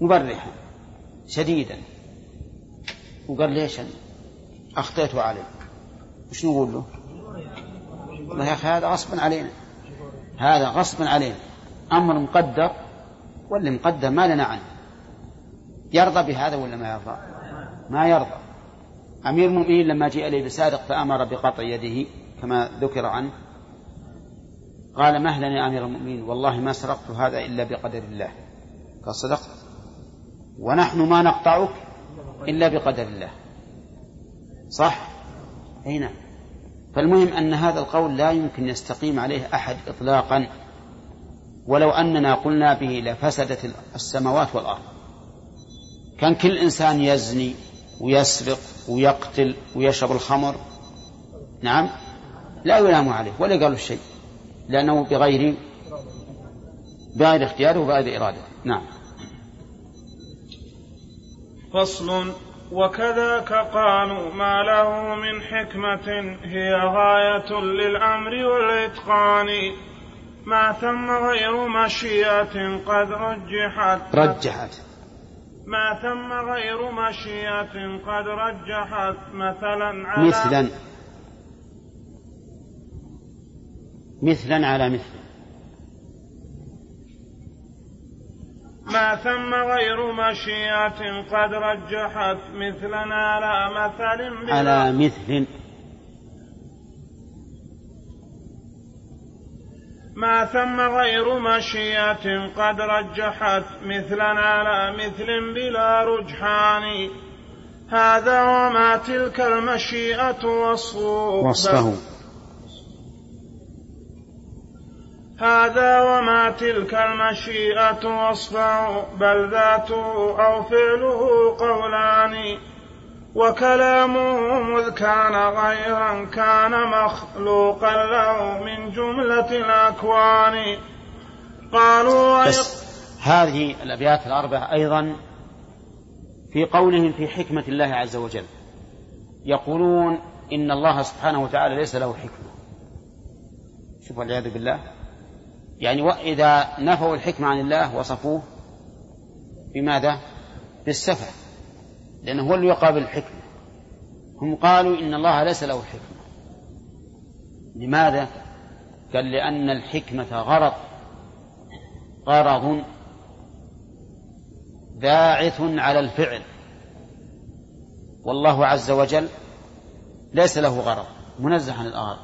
مبرحا شديدا وقال ليش أخطيت عليك. وش نقول له؟ يا أخي هذا غصبا علينا. هذا غصبا علينا أمر مقدر واللي مقدر ما لنا عنه. يرضى بهذا ولا ما يرضى؟ ما يرضى. أمير المؤمنين لما جاء إليه بسارق فأمر بقطع يده كما ذكر عنه. قال مهلا يا أمير المؤمنين؟ والله ما سرقت هذا إلا بقدر الله. قال صدقت. ونحن ما نقطعك إلا بقدر الله. صح؟ أي نعم. فالمهم أن هذا القول لا يمكن يستقيم عليه أحد إطلاقا ولو أننا قلنا به لفسدت السماوات والأرض. كان كل إنسان يزني ويسرق ويقتل ويشرب الخمر. نعم؟ لا يلام عليه ولا قالوا شيء لأنه بغير بغير اختياره وبغير إرادته. نعم. فصل وكذاك قالوا ما له من حكمة هي غاية للأمر والإتقان ما ثم غير مشيئة قد رجحت. رجحت. ما ثم غير مشيئة قد رجحت. مثلا على مثلا. مثلا على مثل. ما ثم غير مشيئة قد رجحت مثلا على مثل على مثل. ما ثم غير مشيئة قد رجحت مثلا على مثل بلا رجحان. هذا وما تلك المشيئة وصفه وصفه. هذا وما تلك المشيئة وصفه بل ذاته أو فعله قولان. وكلامه مذ كان غيرا كان مخلوقا له من جملة الأكوان. قالوا بس هذه الأبيات الأربعة أيضا في قولهم في حكمة الله عز وجل. يقولون إن الله سبحانه وتعالى ليس له حكمة. شوف والعياذ بالله. يعني وإذا نفوا الحكمة عن الله وصفوه بماذا؟ بالسفة لأنه هو اللي يقابل الحكمة هم قالوا إن الله ليس له حكمة لماذا؟ قال لأن الحكمة غرض غرض باعث على الفعل والله عز وجل ليس له غرض منزه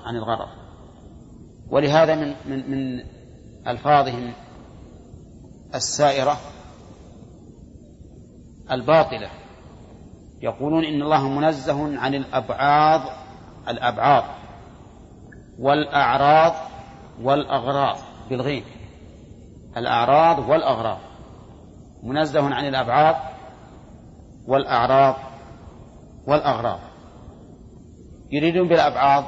عن الغرض ولهذا من من من ألفاظهم السائرة الباطلة. يقولون إن الله منزه عن الأبعاض الأبعاض والأعراض والأغراض بالغين. الأعراض والأغراض. منزه عن الأبعاض والأعراض والأغراض. يريدون بالأبعاض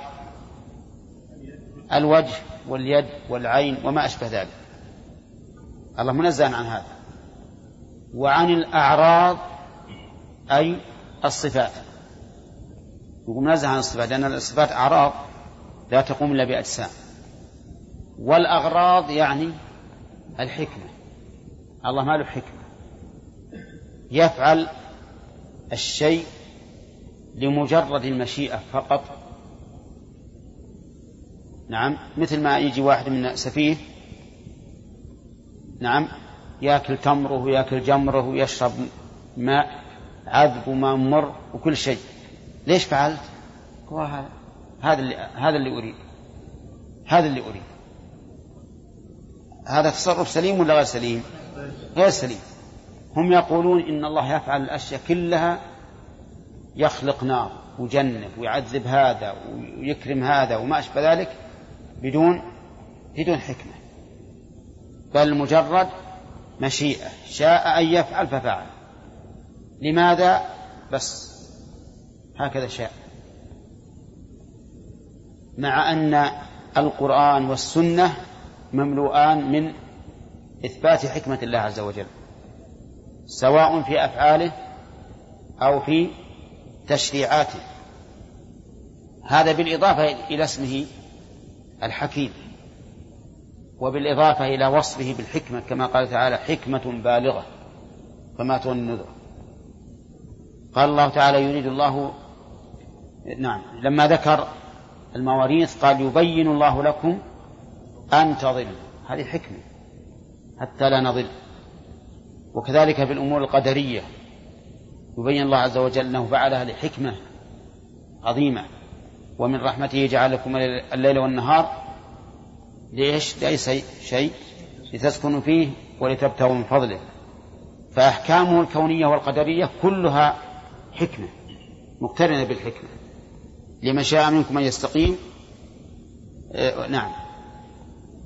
الوجه. واليد والعين وما أشبه ذلك. الله منزه عن هذا. وعن الأعراض أي الصفات. يقول منزه عن الصفات لأن الصفات أعراض لا تقوم إلا بأجسام. والأغراض يعني الحكمة. الله ما له حكمة. يفعل الشيء لمجرد المشيئة فقط. نعم. مثل ما يجي واحد من سفيه نعم ياكل تمره وياكل جمره ويشرب ماء عذب وماء مر وكل شيء. ليش فعلت؟ هذا هذا اللي هذا اللي أريد. هذا اللي أريد. هذا تصرف سليم ولا غير سليم؟ غير سليم. هم يقولون إن الله يفعل الأشياء كلها يخلق نار وجنة ويعذب هذا ويكرم هذا وما أشبه ذلك. بدون بدون حكمة. بل مجرد مشيئة. شاء أن يفعل ففعل. لماذا؟ بس. هكذا شاء. مع أن القرآن والسنة مملوءان من إثبات حكمة الله عز وجل. سواء في أفعاله أو في تشريعاته. هذا بالإضافة إلى اسمه الحكيم. وبالإضافة إلى وصفه بالحكمة كما قال تعالى حكمة بالغة فما تغني النذر. قال الله تعالى يريد الله نعم لما ذكر المواريث قال يبين الله لكم أن تضلوا. هذه حكمة حتى لا نضل. وكذلك في الأمور القدرية يبين الله عز وجل أنه فعلها لحكمة عظيمة. ومن رحمته جعل لكم الليل والنهار ليش؟ ليس شيء لتسكنوا فيه ولتبتغوا من فضله. فأحكامه الكونية والقدرية كلها حكمة مقترنة بالحكمة. لمن شاء منكم أن يستقيم آه نعم.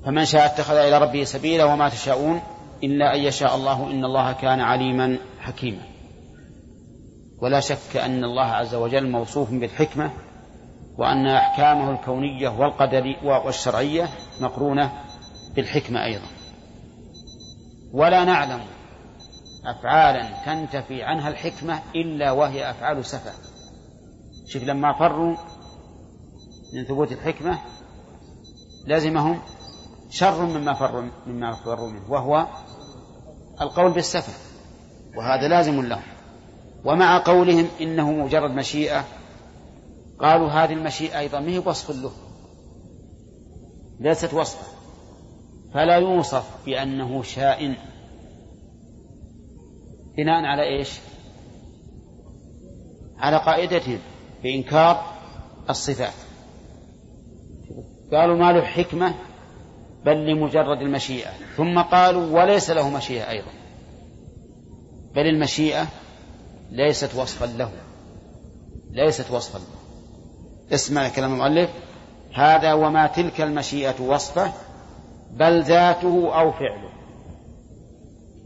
فمن شاء اتخذ إلى ربه سبيلا وما تشاءون إلا أن يشاء الله إن الله كان عليما حكيما. ولا شك أن الله عز وجل موصوف بالحكمة وأن أحكامه الكونية والقدرية والشرعية مقرونة بالحكمة أيضا. ولا نعلم أفعالا تنتفي عنها الحكمة إلا وهي أفعال سفة. شوف لما فروا من ثبوت الحكمة لازمهم شر مما فروا مما فروا منه وهو القول بالسفة وهذا لازم لهم. ومع قولهم إنه مجرد مشيئة قالوا هذه المشيئة أيضا ما هي وصف له؟ ليست وصفا فلا يوصف بأنه شاء بناء على إيش؟ على قاعدتهم بإنكار الصفات. قالوا ما له حكمة بل لمجرد المشيئة. ثم قالوا وليس له مشيئة أيضا. بل المشيئة ليست وصفا له. ليست وصفا له. اسمع كلام المؤلف. هذا وما تلك المشيئة وصفة بل ذاته أو فعله.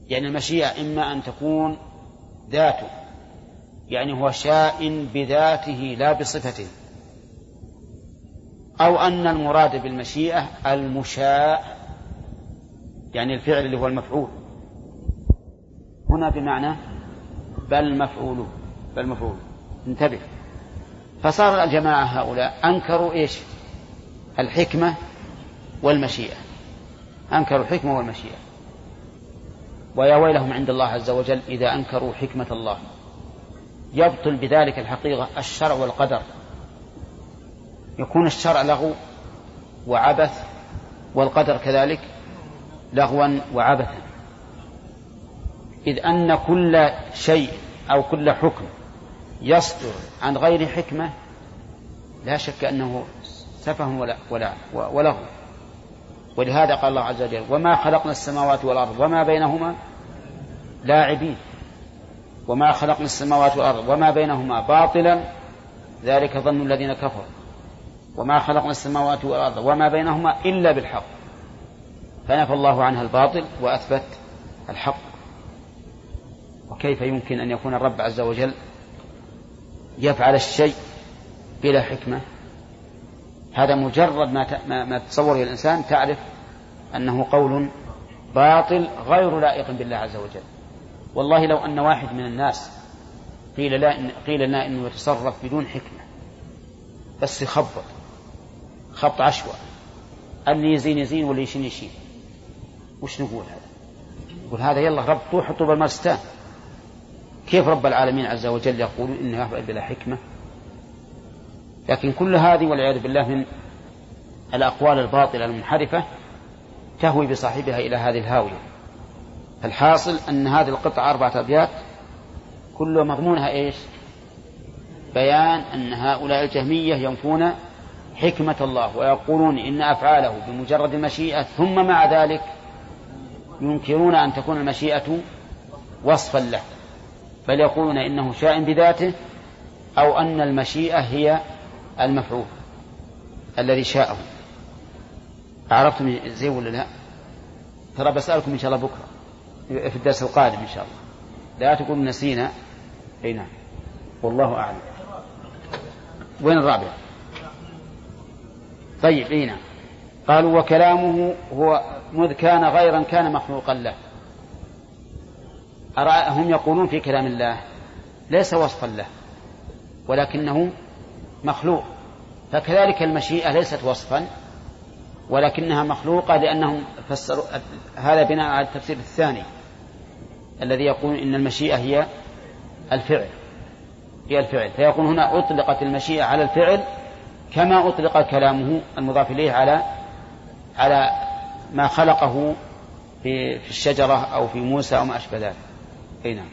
يعني المشيئة إما أن تكون ذاته يعني هو شاء بذاته لا بصفته. أو أن المراد بالمشيئة المشاء يعني الفعل اللي هو المفعول. هنا بمعنى بل مفعول بل مفعول. انتبه. فصار الجماعة هؤلاء أنكروا إيش؟ الحكمة والمشيئة. أنكروا الحكمة والمشيئة. ويا ويلهم عند الله عز وجل إذا أنكروا حكمة الله. يبطل بذلك الحقيقة الشرع والقدر. يكون الشرع لغو وعبث والقدر كذلك لغوا وعبثا. إذ أن كل شيء أو كل حكم يصدر عن غير حكمة لا شك أنه سفه ولا ولا ولهذا قال الله عز وجل وما خلقنا السماوات والأرض وما بينهما لاعبين. وما خلقنا السماوات والأرض وما بينهما باطلا ذلك ظن الذين كفروا. وما خلقنا السماوات والأرض وما بينهما إلا بالحق. فنفى الله عنها الباطل وأثبت الحق. وكيف يمكن أن يكون الرب عز وجل يفعل الشيء بلا حكمة. هذا مجرد ما ما تصوره الإنسان تعرف أنه قول باطل غير لائق بالله عز وجل. والله لو أن واحد من الناس قيل لا إن قيل لنا إنه يتصرف بدون حكمة بس يخبط خبط عشوائي اللي يزين يزين واللي يشين يشين. وش نقول هذا؟ نقول هذا يلا ربطوه حطوا بالمرستان كيف رب العالمين عز وجل يقول انه يفعل بلا حكمة؟ لكن كل هذه والعياذ بالله من الأقوال الباطلة المنحرفة تهوي بصاحبها إلى هذه الهاوية. الحاصل أن هذه القطعة أربعة أبيات كل مضمونها إيش؟ بيان أن هؤلاء الجهمية ينفون حكمة الله ويقولون إن أفعاله بمجرد المشيئه ثم مع ذلك ينكرون أن تكون المشيئة وصفا له. بل يقولون إنه شاء بذاته أو أن المشيئة هي المفعول الذي شاءه. عرفتم زي ولا لا؟ ترى بسألكم إن شاء الله بكرة في الدرس القادم إن شاء الله. لا تقول نسينا. أي نعم. والله أعلم. وين الرابع؟ طيب أي نعم. قالوا وكلامه هو مذ كان غيرا كان مخلوقا له. هم يقولون في كلام الله ليس وصفا له ولكنه مخلوق. فكذلك المشيئة ليست وصفا ولكنها مخلوقة لأنهم فسروا هذا بناء على التفسير الثاني الذي يقول إن المشيئة هي الفعل. هي الفعل. فيقول هنا أطلقت المشيئة على الفعل كما أطلق كلامه المضاف إليه على على ما خلقه في الشجرة أو في موسى أو ما أشبه ذلك. أي نعم.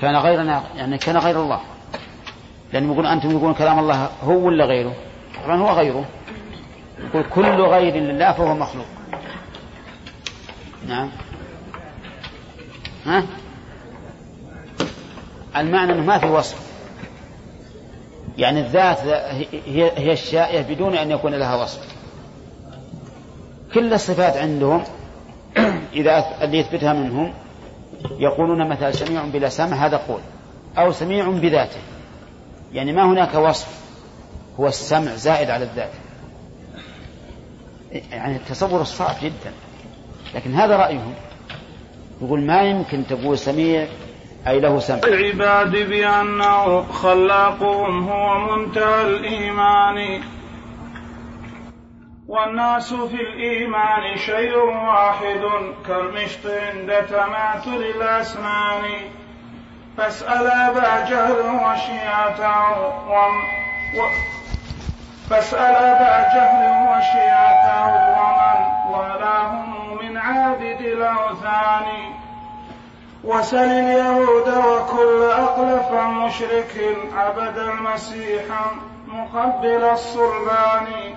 كان غيرنا يعني كان غير الله. لأن يقول أنتم يقولون كلام الله هو ولا غيره؟ طبعا هو غيره. يقول كل غير لله فهو مخلوق. نعم. ها؟ المعنى أنه ما في وصف. يعني الذات هي هي الشائعة بدون أن يكون لها وصف. كل الصفات عندهم إذا اللي يثبتها منهم يقولون مثلا سميع بلا سمع هذا قول. أو سميع بذاته. يعني ما هناك وصف. هو السمع زائد على الذات. يعني التصور صعب جدا. لكن هذا رأيهم. يقول ما يمكن تقول سميع أي له سمع. العباد بأنه خلاقهم هو منتهى الإيمان. والناس في الإيمان شيء واحد كالمشط عند تماثل الأسنان. فاسأل أبا جهل وشيعته و... فاسأل أبا جهل وشيعته ومن ولاهم من عابد الأوثان. وسل اليهود وكل أقلف مشرك عبد المسيح مقبل الصلبان.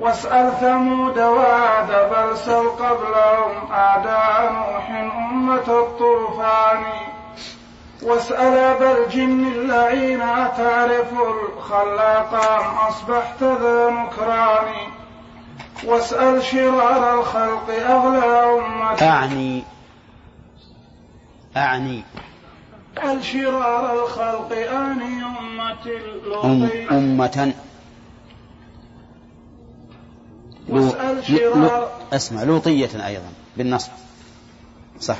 واسأل ثمود وعاد بل سل قبلهم أعداء نوح أمة الطوفان. واسأل أبا الجن اللعين أتعرف الخلاق أم أصبحت ذا نكران. واسأل شرار الخلق أغلى أمة. أعني أعني. اسأل شرار الخلق أعني أمة أم أمة واسأل شرار أسمع لوطية أيضا بالنصب صح.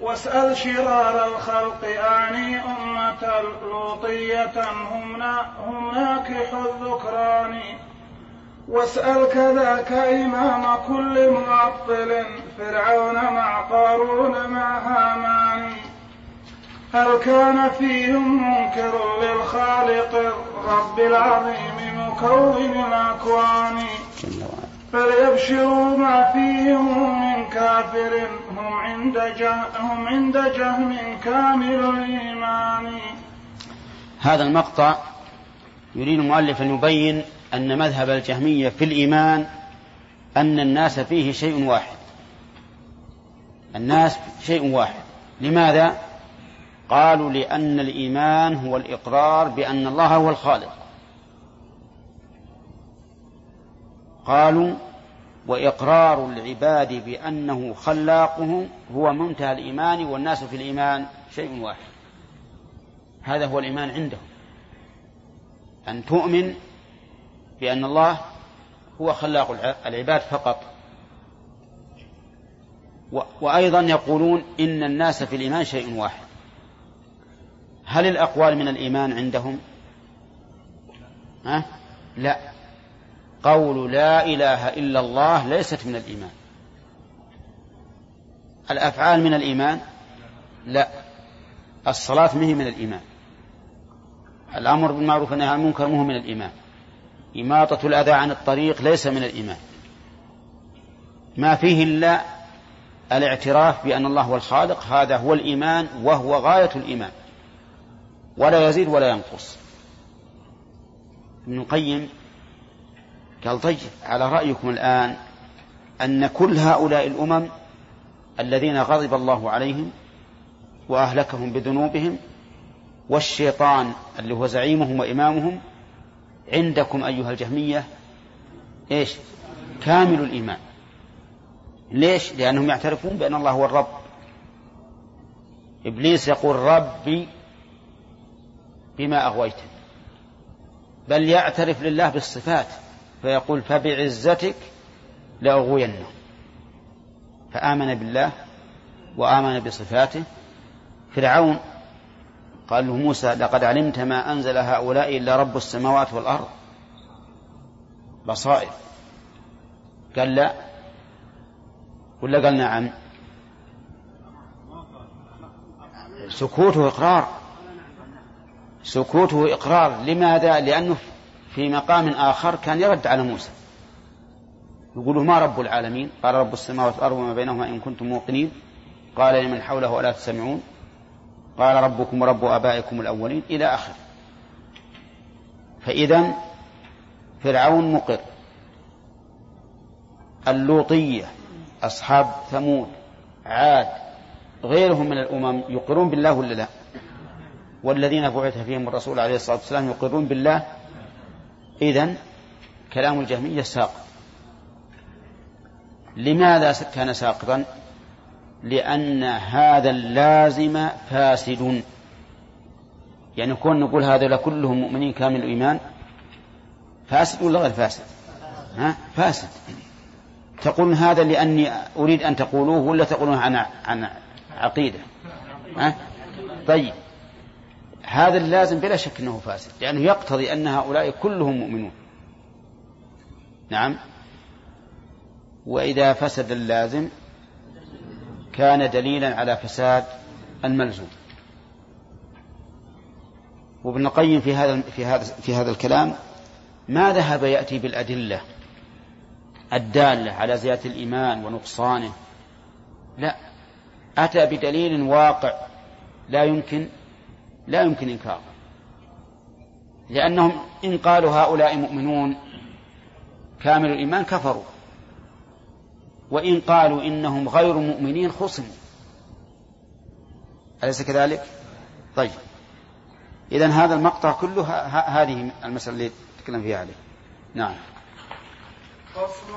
واسأل شرار الخلق أعني أمة لوطية هم هم ناكح الذكران واسأل كذاك إمام كل معطل فرعون مع قارون مع هامان. هل كان فيهم منكر للخالق الرب العظيم مكون الأكوان. فليبشروا ما فيهم من كافر. هم عند هم عند جهم كامل الإيمان. هذا المقطع يريد المؤلف أن يبين أن مذهب الجهمية في الإيمان أن الناس فيه شيء واحد. الناس شيء واحد. لماذا؟ قالوا لأن الإيمان هو الإقرار بأن الله هو الخالق. قالوا وإقرار العباد بأنه خلاقهم هو منتهى الإيمان والناس في الإيمان شيء واحد. هذا هو الإيمان عندهم. أن تؤمن بأن الله هو خلاق العباد فقط. وأيضا يقولون إن الناس في الإيمان شيء واحد. هل الأقوال من الإيمان عندهم؟ ها؟ لا. قول لا إله إلا الله ليست من الإيمان. الأفعال من الإيمان؟ لا. الصلاة مهي من الإيمان. الأمر بالمعروف والنهي عن المنكر مهي من الإيمان. إماطة الأذى عن الطريق ليس من الإيمان. ما فيه إلا الاعتراف بأن الله هو الخالق هذا هو الإيمان وهو غاية الإيمان. ولا يزيد ولا ينقص. ابن القيم قال طيب على رأيكم الآن أن كل هؤلاء الأمم الذين غضب الله عليهم وأهلكهم بذنوبهم والشيطان اللي هو زعيمهم وإمامهم عندكم أيها الجهمية إيش؟ كامل الإيمان. ليش؟ لأنهم يعترفون بأن الله هو الرب. إبليس يقول ربي بما أغويتني. بل يعترف لله بالصفات فيقول فبعزتك لأغوينه فآمن بالله وآمن بصفاته. فرعون قال له موسى لقد علمت ما أنزل هؤلاء إلا رب السماوات والأرض. بصائر. قال لا. ولا قال نعم. سكوته إقرار سكوته إقرار. لماذا؟ لأنه في مقام آخر كان يرد على موسى. يقول ما رب العالمين؟ قال رب السماوات والأرض وما بينهما إن كنتم موقنين. قال لمن حوله ألا تسمعون؟ قال ربكم ورب آبائكم الأولين. إلى آخره. فإذا فرعون مقر. اللوطية أصحاب ثمود عاد غيرهم من الأمم يقرون بالله ولا لا؟ والذين بعث فيهم الرسول عليه الصلاة والسلام يقرون بالله. إذن كلام الجهمية ساقط لماذا كان ساقطا؟ لأن هذا اللازم فاسد. يعني كون نقول هذا كلهم مؤمنين كامل الإيمان فاسد ولا غير فاسد؟ ها؟ فاسد. تقولون هذا لأني أريد أن تقولوه ولا تقولون عن عن عقيدة؟ ها؟ طيب. هذا اللازم بلا شك أنه فاسد لأنه يقتضي أن هؤلاء كلهم مؤمنون. نعم. وإذا فسد اللازم كان دليلا على فساد الملزوم. وابن القيم في هذا في هذا في هذا الكلام ما ذهب يأتي بالأدلة الدالة على زيادة الإيمان ونقصانه؟ لا. أتى بدليل واقع لا يمكن لا يمكن إنكاره لأنهم إن قالوا هؤلاء مؤمنون كامل الإيمان كفروا. وإن قالوا إنهم غير مؤمنين خصموا. أليس كذلك؟ طيب. إذا هذا المقطع كله هذه المسألة اللي تكلم فيها عليه. نعم. فصل.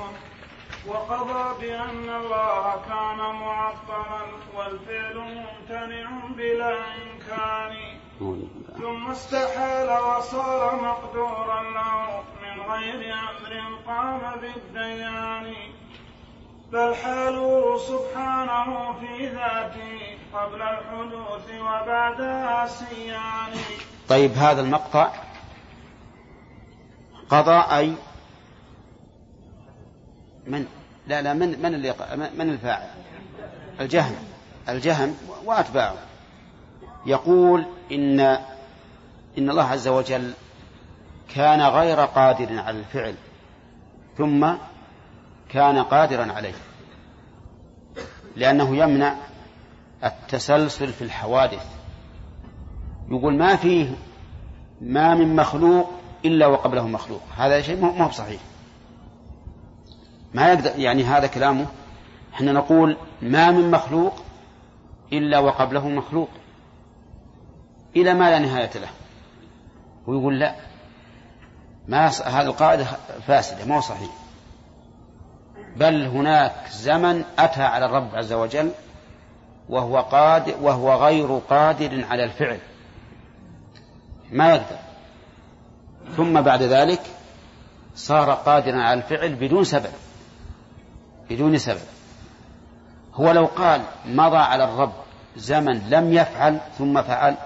وقضى بأن الله كان معطلا والفعل ممتنع بلا إمكان. ثم استحال وصار مقدورا له من غير أمر قام بالديان. بل حاله سبحانه في ذاته قبل الحدوث وبعدها سيان طيب هذا المقطع قضى أي من؟ لا لا من من اللي من الفاعل؟ الجهم. الجهم وأتباعه. يقول إن إن الله عز وجل كان غير قادر على الفعل ثم كان قادرا عليه لأنه يمنع التسلسل في الحوادث. يقول ما فيه ما من مخلوق إلا وقبله مخلوق. هذا شيء ما هو صحيح. ما يقدر يعني هذا كلامه إحنا نقول ما من مخلوق إلا وقبله مخلوق. إلى ما لا نهاية له. ويقول لا. ما هذه القاعدة فاسدة ما هو صحيح. بل هناك زمن أتى على الرب عز وجل وهو قادر وهو غير قادر على الفعل. ما يقدر. ثم بعد ذلك صار قادرا على الفعل بدون سبب. بدون سبب. هو لو قال مضى على الرب زمن لم يفعل ثم فعل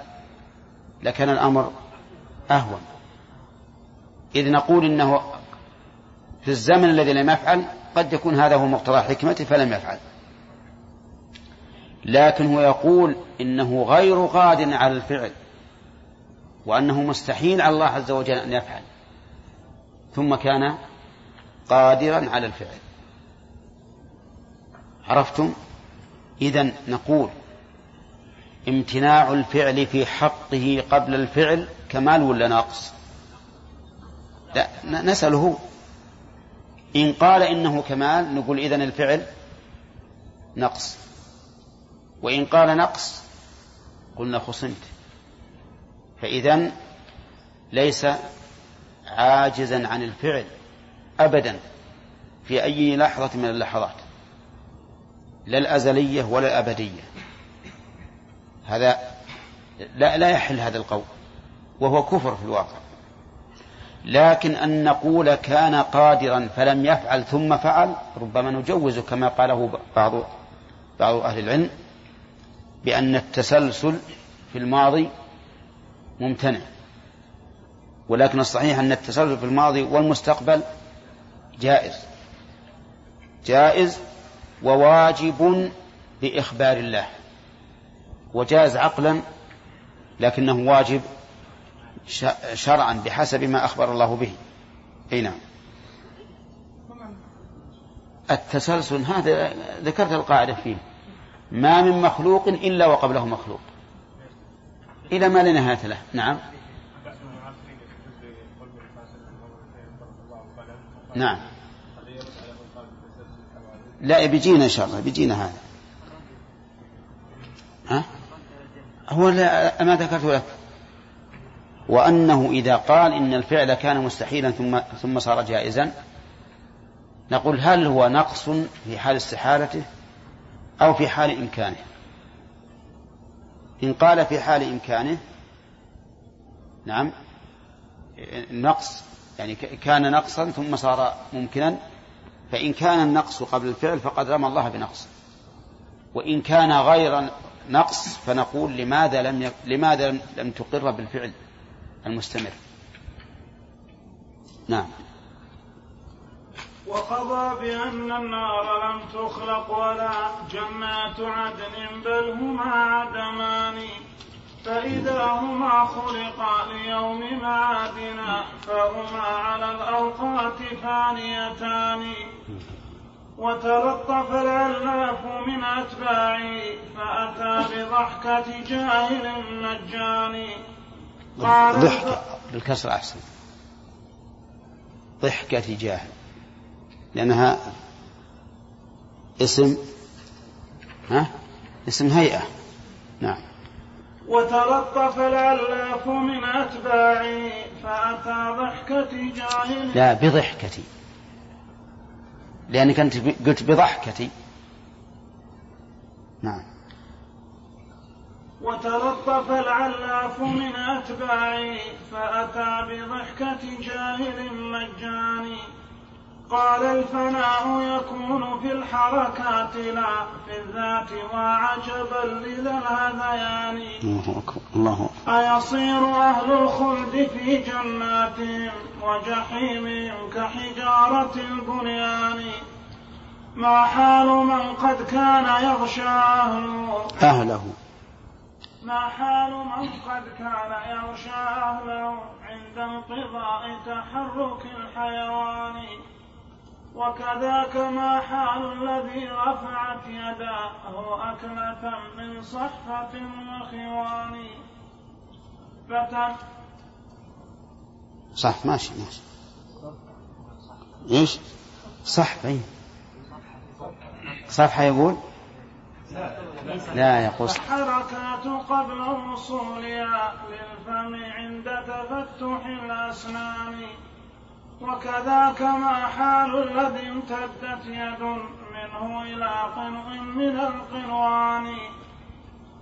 لكان الأمر أهون. إذ نقول إنه في الزمن الذي لم يفعل قد يكون هذا هو مقتضى حكمته فلم يفعل. لكن هو يقول إنه غير قادر على الفعل وأنه مستحيل على الله عز وجل أن يفعل. ثم كان قادرا على الفعل. عرفتم؟ إذا نقول امتناع الفعل في حقه قبل الفعل كمال ولا ناقص؟ لا نسأله. إن قال إنه كمال نقول إذن الفعل نقص. وإن قال نقص قلنا خصمت. فإذا ليس عاجزا عن الفعل أبدا في أي لحظة من اللحظات لا الأزلية ولا الأبدية. هذا لا لا يحل هذا القول وهو كفر في الواقع. لكن أن نقول كان قادرا فلم يفعل ثم فعل ربما نجوز كما قاله بعض بعض أهل العلم بأن التسلسل في الماضي ممتنع. ولكن الصحيح أن التسلسل في الماضي والمستقبل جائز. جائز وواجب بإخبار الله. وجاز عقلا لكنه واجب شرعا بحسب ما أخبر الله به. أي نعم. التسلسل هذا ذكرت القاعدة فيه. ما من مخلوق إلا وقبله مخلوق. إلى ما لا نهاية له. نعم. نعم. لا بيجينا إن شاء الله. بيجينا هذا ها؟ هو ما ذكرت لك. وأنه إذا قال إن الفعل كان مستحيلا ثم ثم صار جائزا نقول هل هو نقص في حال استحالته أو في حال إمكانه؟ إن قال في حال إمكانه نعم نقص يعني كان نقصا ثم صار ممكنا فإن كان النقص قبل الفعل فقد رمى الله بنقص. وإن كان غير نقص فنقول لماذا لم يك... لماذا لم تقر بالفعل المستمر؟ نعم. وقضى بأن النار لم تخلق ولا جنات عدن بل هما عدمان. فإذا هما خلقا ليوم معادنا فهما على الأوقات فانيتان. وتلطف العلاف من أتباعه فأتى بضحكة جاهل مجاني قال ضحكة بالكسر أحسن. ضحكة جاهل. لأنها اسم ها؟ اسم هيئة. نعم. وتلطف العلاف من أتباعه فأتى ضحكة جاهل. لا بضحكتي. لأنك أنت قلت بضحكتي. نعم. وتلطف العلاف من أتباعه فأتى بضحكة جاهل مجاني قال الفناء يكون في الحركات لا في الذات وعجبا لذا الهذيان. الله أكبر. الله أكبر. أيصير أهل الخلد في جناتهم وجحيمهم كحجارة البنيان ما حال من قد كان يغشى أهله. أهله ما حال من قد كان يغشى أهله عند انقضاء تحرك الحيوان؟ وكذاك ما حال الذي رفعت يداه أكلة من صحفة وخوان. فتم صح ماشي ماشي. إيش؟ صح اي صفحة يقول؟ لا يقول الحركات قبل وصولها للفم عند تفتح الأسنان وكذاك ما حال الذي امتدت يد منه إلى قنو من القنوان.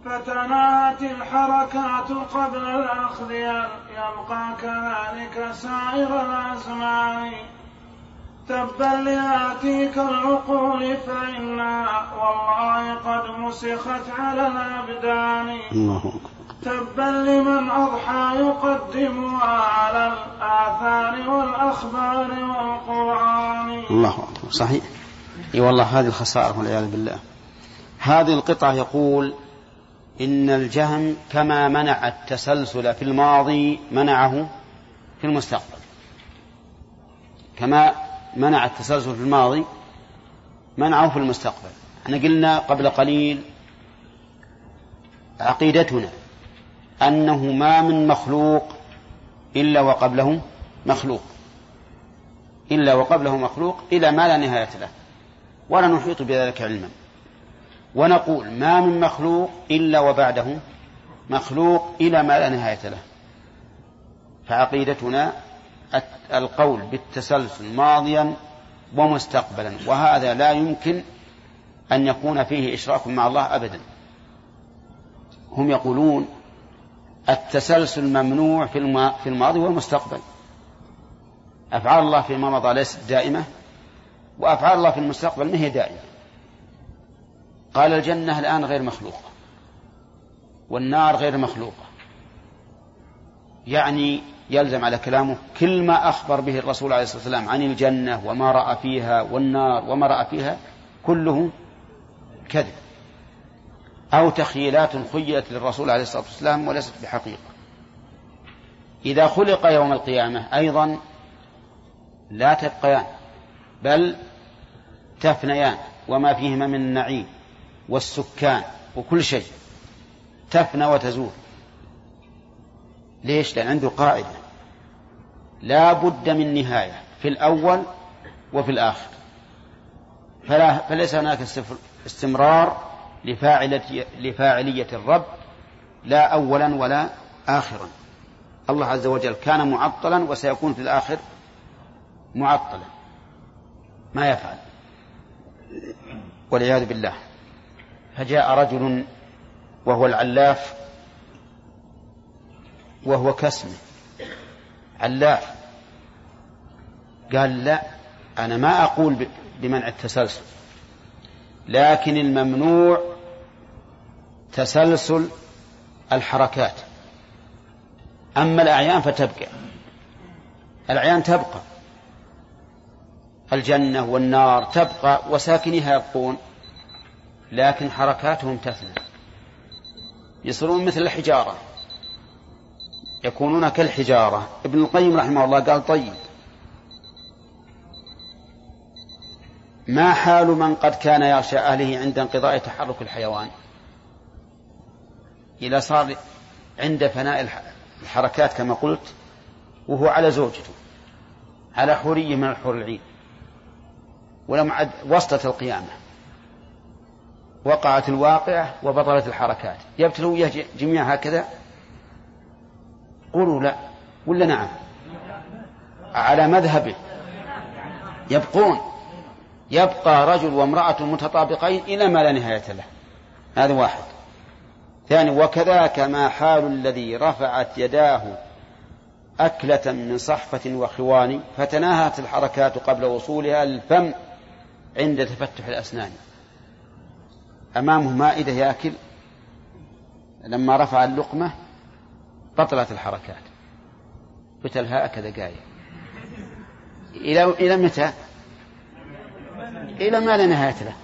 فتناهت الحركات قبل الأخذ يبقى كذلك سائر الأزمان. تبا لآتيك العقول فإنها والله قد مسخت على الأبدان. تبا لمن أضحى يقدمها على الآثار والأخبار والقرآن. الله أكبر. صحيح. إي والله هذه الخسارة والعياذ بالله. هذه القطعة يقول إن الجهم كما منع التسلسل في الماضي منعه في المستقبل. كما منع التسلسل في الماضي منعه في المستقبل. إحنا قلنا قبل قليل عقيدتنا أنه ما من مخلوق إلا وقبله مخلوق. إلا وقبله مخلوق إلى ما لا نهاية له. ولا نحيط بذلك علما. ونقول ما من مخلوق إلا وبعده مخلوق إلى ما لا نهاية له. فعقيدتنا القول بالتسلسل ماضيا ومستقبلا وهذا لا يمكن أن يكون فيه إشراك مع الله أبدا. هم يقولون التسلسل ممنوع في الماضي والمستقبل. أفعال الله فيما مضى ليست دائمة وأفعال الله في المستقبل ما هي دائمة. قال الجنة الآن غير مخلوقة والنار غير مخلوقة يعني يلزم على كلامه كل ما أخبر به الرسول عليه الصلاة والسلام عن الجنة وما رأى فيها والنار وما رأى فيها كله كذب. أو تخيلات خيلت للرسول عليه الصلاة والسلام وليست بحقيقة. إذا خلق يوم القيامة أيضا لا تبقيان بل تفنيان وما فيهما من النعيم والسكان وكل شيء. تفنى وتزول. ليش؟ لأن عنده قاعدة. لا بد من نهاية في الأول وفي الآخر. فلا فليس هناك استمرار لفاعلة لفاعلية الرب لا أولا ولا آخرا. الله عز وجل كان معطلا وسيكون في الآخر معطلا. ما يفعل. والعياذ بالله. فجاء رجل وهو العلاف وهو كاسمه. علاف. قال لا أنا ما أقول بمنع التسلسل. لكن الممنوع تسلسل الحركات. أما الأعيان فتبقى. الأعيان تبقى. الجنة والنار تبقى وساكنها يبقون. لكن حركاتهم تثنى. يصيرون مثل الحجارة. يكونون كالحجارة. ابن القيم رحمه الله قال طيب. ما حال من قد كان يغشى أهله عند انقضاء تحرك الحيوان؟ إذا صار عند فناء الحركات كما قلت وهو على زوجته على حورية من الحور العين. ولم عد وسطة القيامة. وقعت الواقعة وبطلت الحركات. يبتلوا وياه جميعا هكذا؟ قولوا لا ولا نعم؟ على مذهبه. يبقون. يبقى رجل وامرأة متطابقين إلى ما لا نهاية له. هذا واحد. ثاني وكذاك ما حال الذي رفعت يداه أكلة من صحفة وخوان فتناهت الحركات قبل وصولها للفم عند تفتح الأسنان. أمامه مائدة يأكل. لما رفع اللقمة بطلت الحركات. بتلها هكذا قاية إلى إلى متى؟ إلى ما لا نهاية له.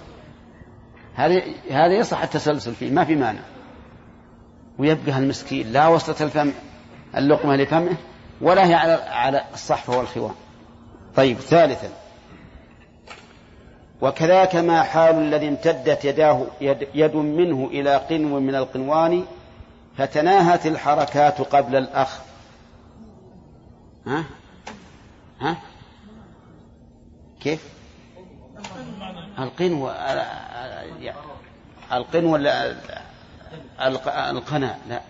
هذا هذا يصح التسلسل فيه ما في مانع. ويبقى المسكين لا وسط الفم اللقمة لفمه ولا هي على على الصحفة والخوان. طيب ثالثا. وكذاك ما حال الذي امتدت يداه يد, يد منه إلى قنو من القنوان فتناهت الحركات قبل الأخ. ها؟ ها؟ كيف؟ القنو القنو القنا لا.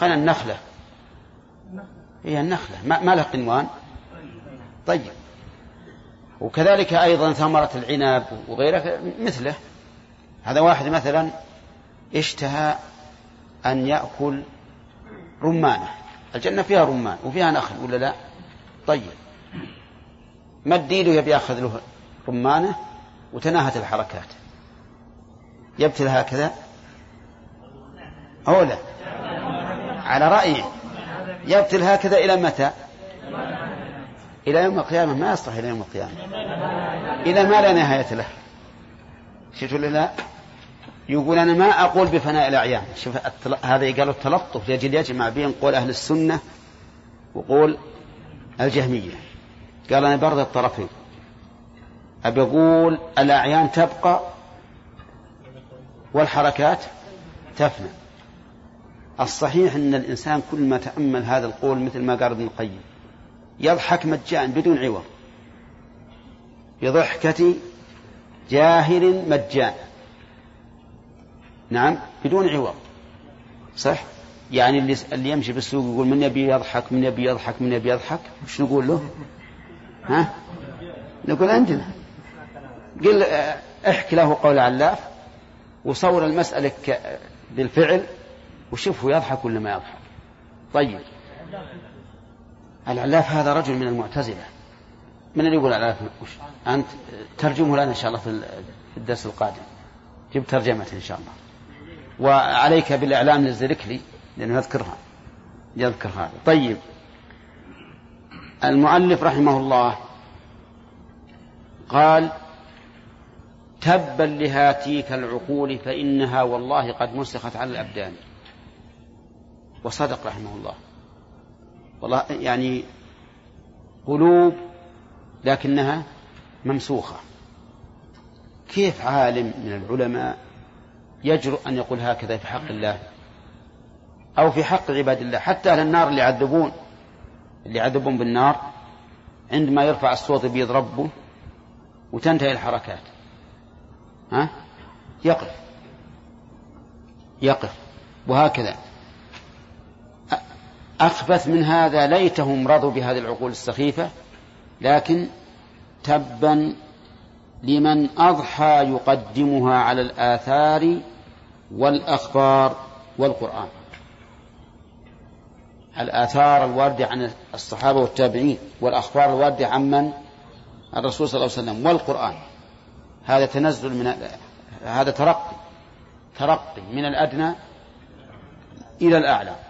قنا النخلة. هي النخلة ما لها قنوان. طيب. وكذلك أيضا ثمرة العنب وغيره مثله. هذا واحد مثلا اشتهى أن يأكل رمانة. الجنة فيها رمان وفيها نخل ولا لا؟ طيب. مد ايده يبي يأخذ له رمانة وتناهت الحركات؟ يبتل هكذا؟ أو لا؟ على رأيه. يبتل هكذا إلى متى؟ إلى يوم القيامة ما يصلح إلى يوم القيامة. إلى ما لا نهاية له. شفت ولا لا؟ يقول أنا ما أقول بفناء الأعيان. شوف هذا قالوا التلطف. يجب يجمع بين قول أهل السنة وقول الجهمية. قال أنا برد الطرفين. أبي أقول الأعيان تبقى والحركات تفنى. الصحيح أن الإنسان كل ما تأمل هذا القول مثل ما قال ابن القيم. يضحك مجان بدون عوض. بضحكة جاهل مجان. نعم بدون عوض. صح؟ يعني اللي اللي يمشي بالسوق يقول من يبي يضحك من يبي يضحك من يبي يضحك؟ وش نقول له؟ ها؟ نقول عندنا قل احكي له قول علاف وصور المسألة بالفعل وشوفه يضحك ولا ما يضحك. طيب. العلاف هذا رجل من المعتزلة. من اللي يقول العلاف؟ وش؟ أنت ترجمه لنا إن شاء الله في الدرس القادم. جيب ترجمة إن شاء الله. وعليك بالإعلام للزركلي لأنه يذكرها. يذكر هذا. طيب. المؤلف رحمه الله قال تبا لهاتيك العقول فإنها والله قد مسخت على الأبدان. وصدق رحمه الله. والله يعني قلوب لكنها ممسوخة. كيف عالم من العلماء يجرؤ أن يقول هكذا في حق الله أو في حق عباد الله؟ حتى أهل النار اللي يعذبون اللي يعذبون بالنار عندما يرفع الصوت بيد ربه وتنتهي الحركات. ها؟ يقف. يقف. وهكذا. أخبث من هذا ليتهم رضوا بهذه العقول السخيفة لكن تبا لمن أضحى يقدمها على الآثار والأخبار والقرآن. الآثار الواردة عن الصحابة والتابعين والأخبار الواردة عن من؟ الرسول صلى الله عليه وسلم والقرآن. هذا تنزل من هذا ترقي ترقي من الأدنى إلى الأعلى.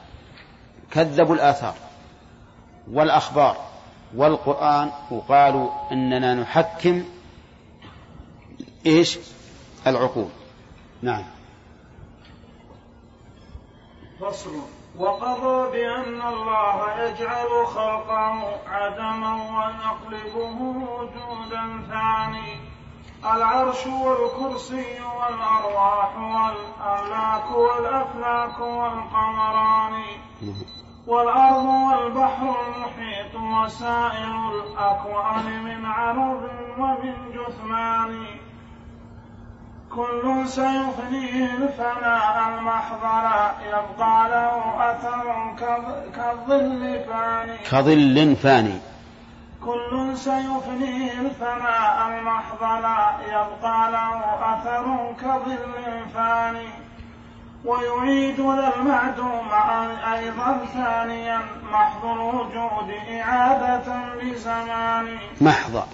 كذبوا الآثار والأخبار والقرآن وقالوا إننا نحكم إيش العقول. نعم. فصل. وقضى بأن الله يجعل خلقه عدما ويقلبه وجودا ثاني. العرش والكرسي والأرواح والأملاك والأفلاك والقمران. والأرض والبحر المحيط وسائر الأكوان من عرض ومن جثمان. كل سيفنيه الفناء المحضر يبقى له أثر كظل فاني. كظل فاني. كل سيفنيه الفناء المحضر يبقى له أثر كظل فاني. ويعيد ذا المعدوم أيضا ثانيا محض الوجود إعادة بزمان. محض.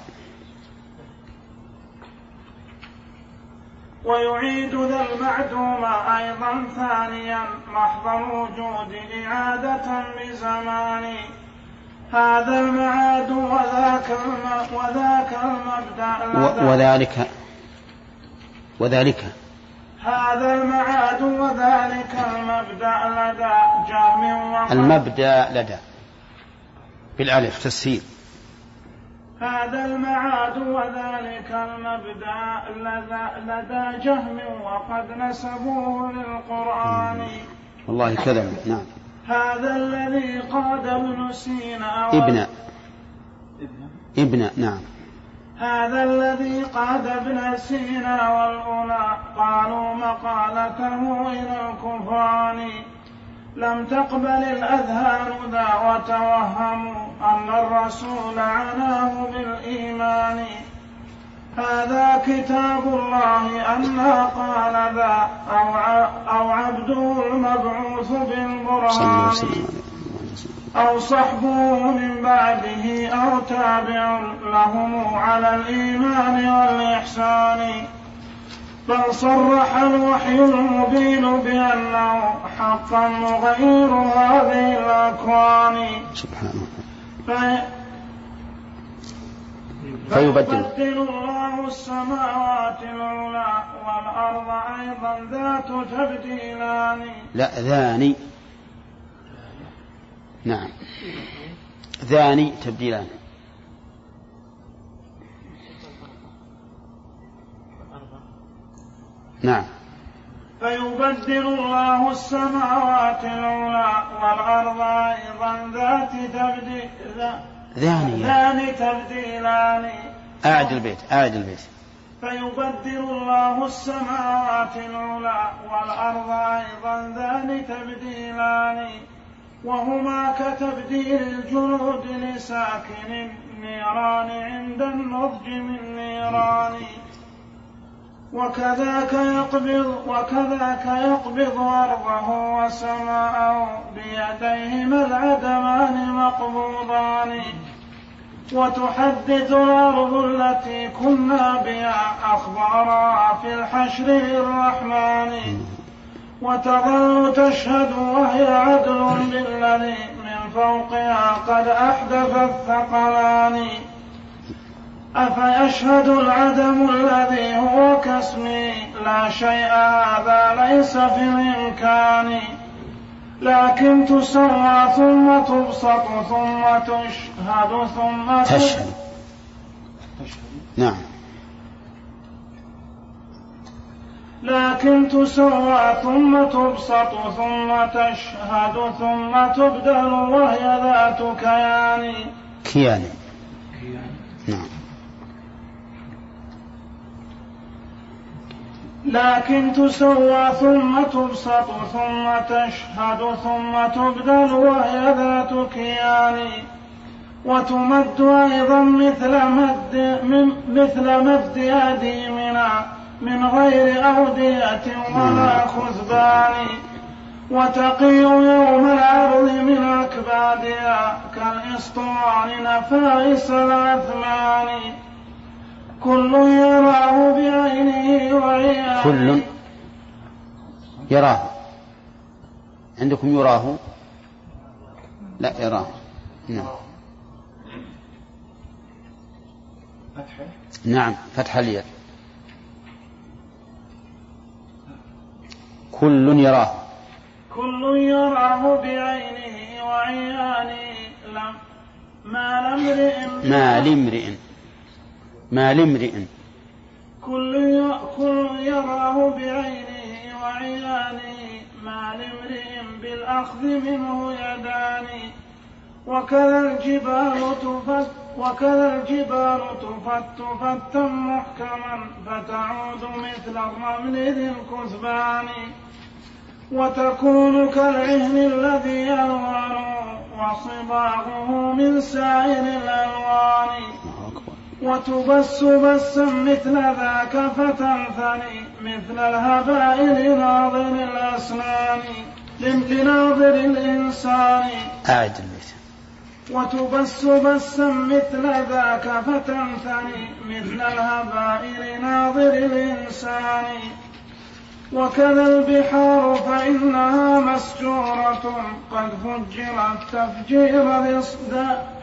ويعيد ذا المعدوم أيضا ثانيا محض الوجود إعادة بزمان. هذا المعاد وذاك وذاك المبدأ وذلك وذلك. هذا المعاد وذلك المبدأ لدى جهم المبدأ لدى. بالألف تسهيل. هذا المعاد وذلك المبدأ لدى جهم وقد نسبوه للقرآن. والله كذا نعم. هذا الذي قاد ابن سينا ابن. ابن نعم. هذا الذي قاد ابن سينا والأولى. قالوا مقالته إلى الكفران. لم تقبل الأذهان ذا وتوهموا أن الرسول عناه بالإيمان. هذا كتاب الله أنا قال ذا أو, أو عبده المبعوث بالبرهان أو صحبه من بعده أو تابع لهم على الإيمان والإحسان. بل صرح الوحي المبين بأنه حقا مغير هذه الأكوان. سبحانه فيبدل. الله السماوات العلى والأرض أيضا ذات تبديلان. لا ذاني نعم. ذاني تبديلان. نعم. فيبدل الله السماوات العلى والأرض أيضا ذات تبديل ذاني ذان تبديلان. أعد البيت أعد البيت. فيبدل الله السماوات العلى والأرض أيضا ذان تبديلان. وهما كتبديل الجنود لساكن النيران عند النضج من نيران. وكذاك يقبض وكذاك يقبض أرضه وسماءه بيديهما العدمان مقبوضان. وتحدث الأرض التي كنا بها أخبارها في الحشر للرحمن وتظل تشهد وهي عدل بالذي من فوقها قد أحدث الثقلان. أفيشهد العدم الذي هو كاسمي؟ لا شيء هذا ليس في الإمكان. لكن تسوى ثم تبسط ثم تشهد ثم تشهد. نعم. لكن تسوى ثم تبسط ثم تشهد ثم تبدل وهي ذات كيان. كيان. نعم. لكن تسوى ثم تبسط ثم تشهد ثم تبدل وهي ذات كيان. وتمد أيضا مثل مد مثل مد أديمنا من غير أودية ولا خزبان. وتقي يوم العرض من أكبادها كالإسطوان نفائس الأثمان. كل يراه بعينه وعيانه كل يراه. عندكم يراه؟ لا يراه. نعم. نعم فتح اليد. كل يراه. كل يراه بعينه وعيانه لم ما لامرئ ما لامرئ. ما لامرئ. كل كل يراه بعينه وعيانه ما لامرئ بالأخذ منه يدان. وكذا الجبال تفت وكذا الجبال تفت فتا محكما فتعود مثل الرمل ذي الكثبان وتكون كالعهن الذي يلوان وصباغه من سائر الألوان. وتبس بسا مثل ذاك فتنثني مثل الهباء لناظر الأسنان لناظر الإنسان. أعد البيت وتبس بسا مثل ذاك فتنثني مثل الهباء لناظر الإنسان. وكذا البحار فإنها مسجورة قد فجرت تفجير الإصداء.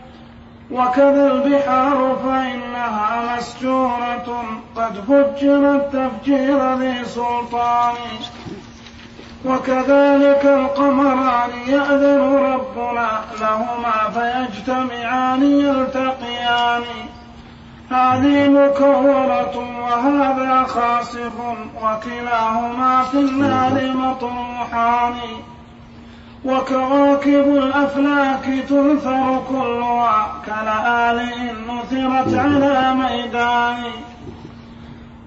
وكذا البحار فإنها مسجورة قد فجرت تفجير ذي سلطان وكذلك القمران يأذن ربنا لهما فيجتمعان يلتقيان. هذه مكورة وهذا خاسف وكلاهما في النار مطروحان. وكواكب الأفلاك تنثر كلها كلآلئ نثرت على ميدان.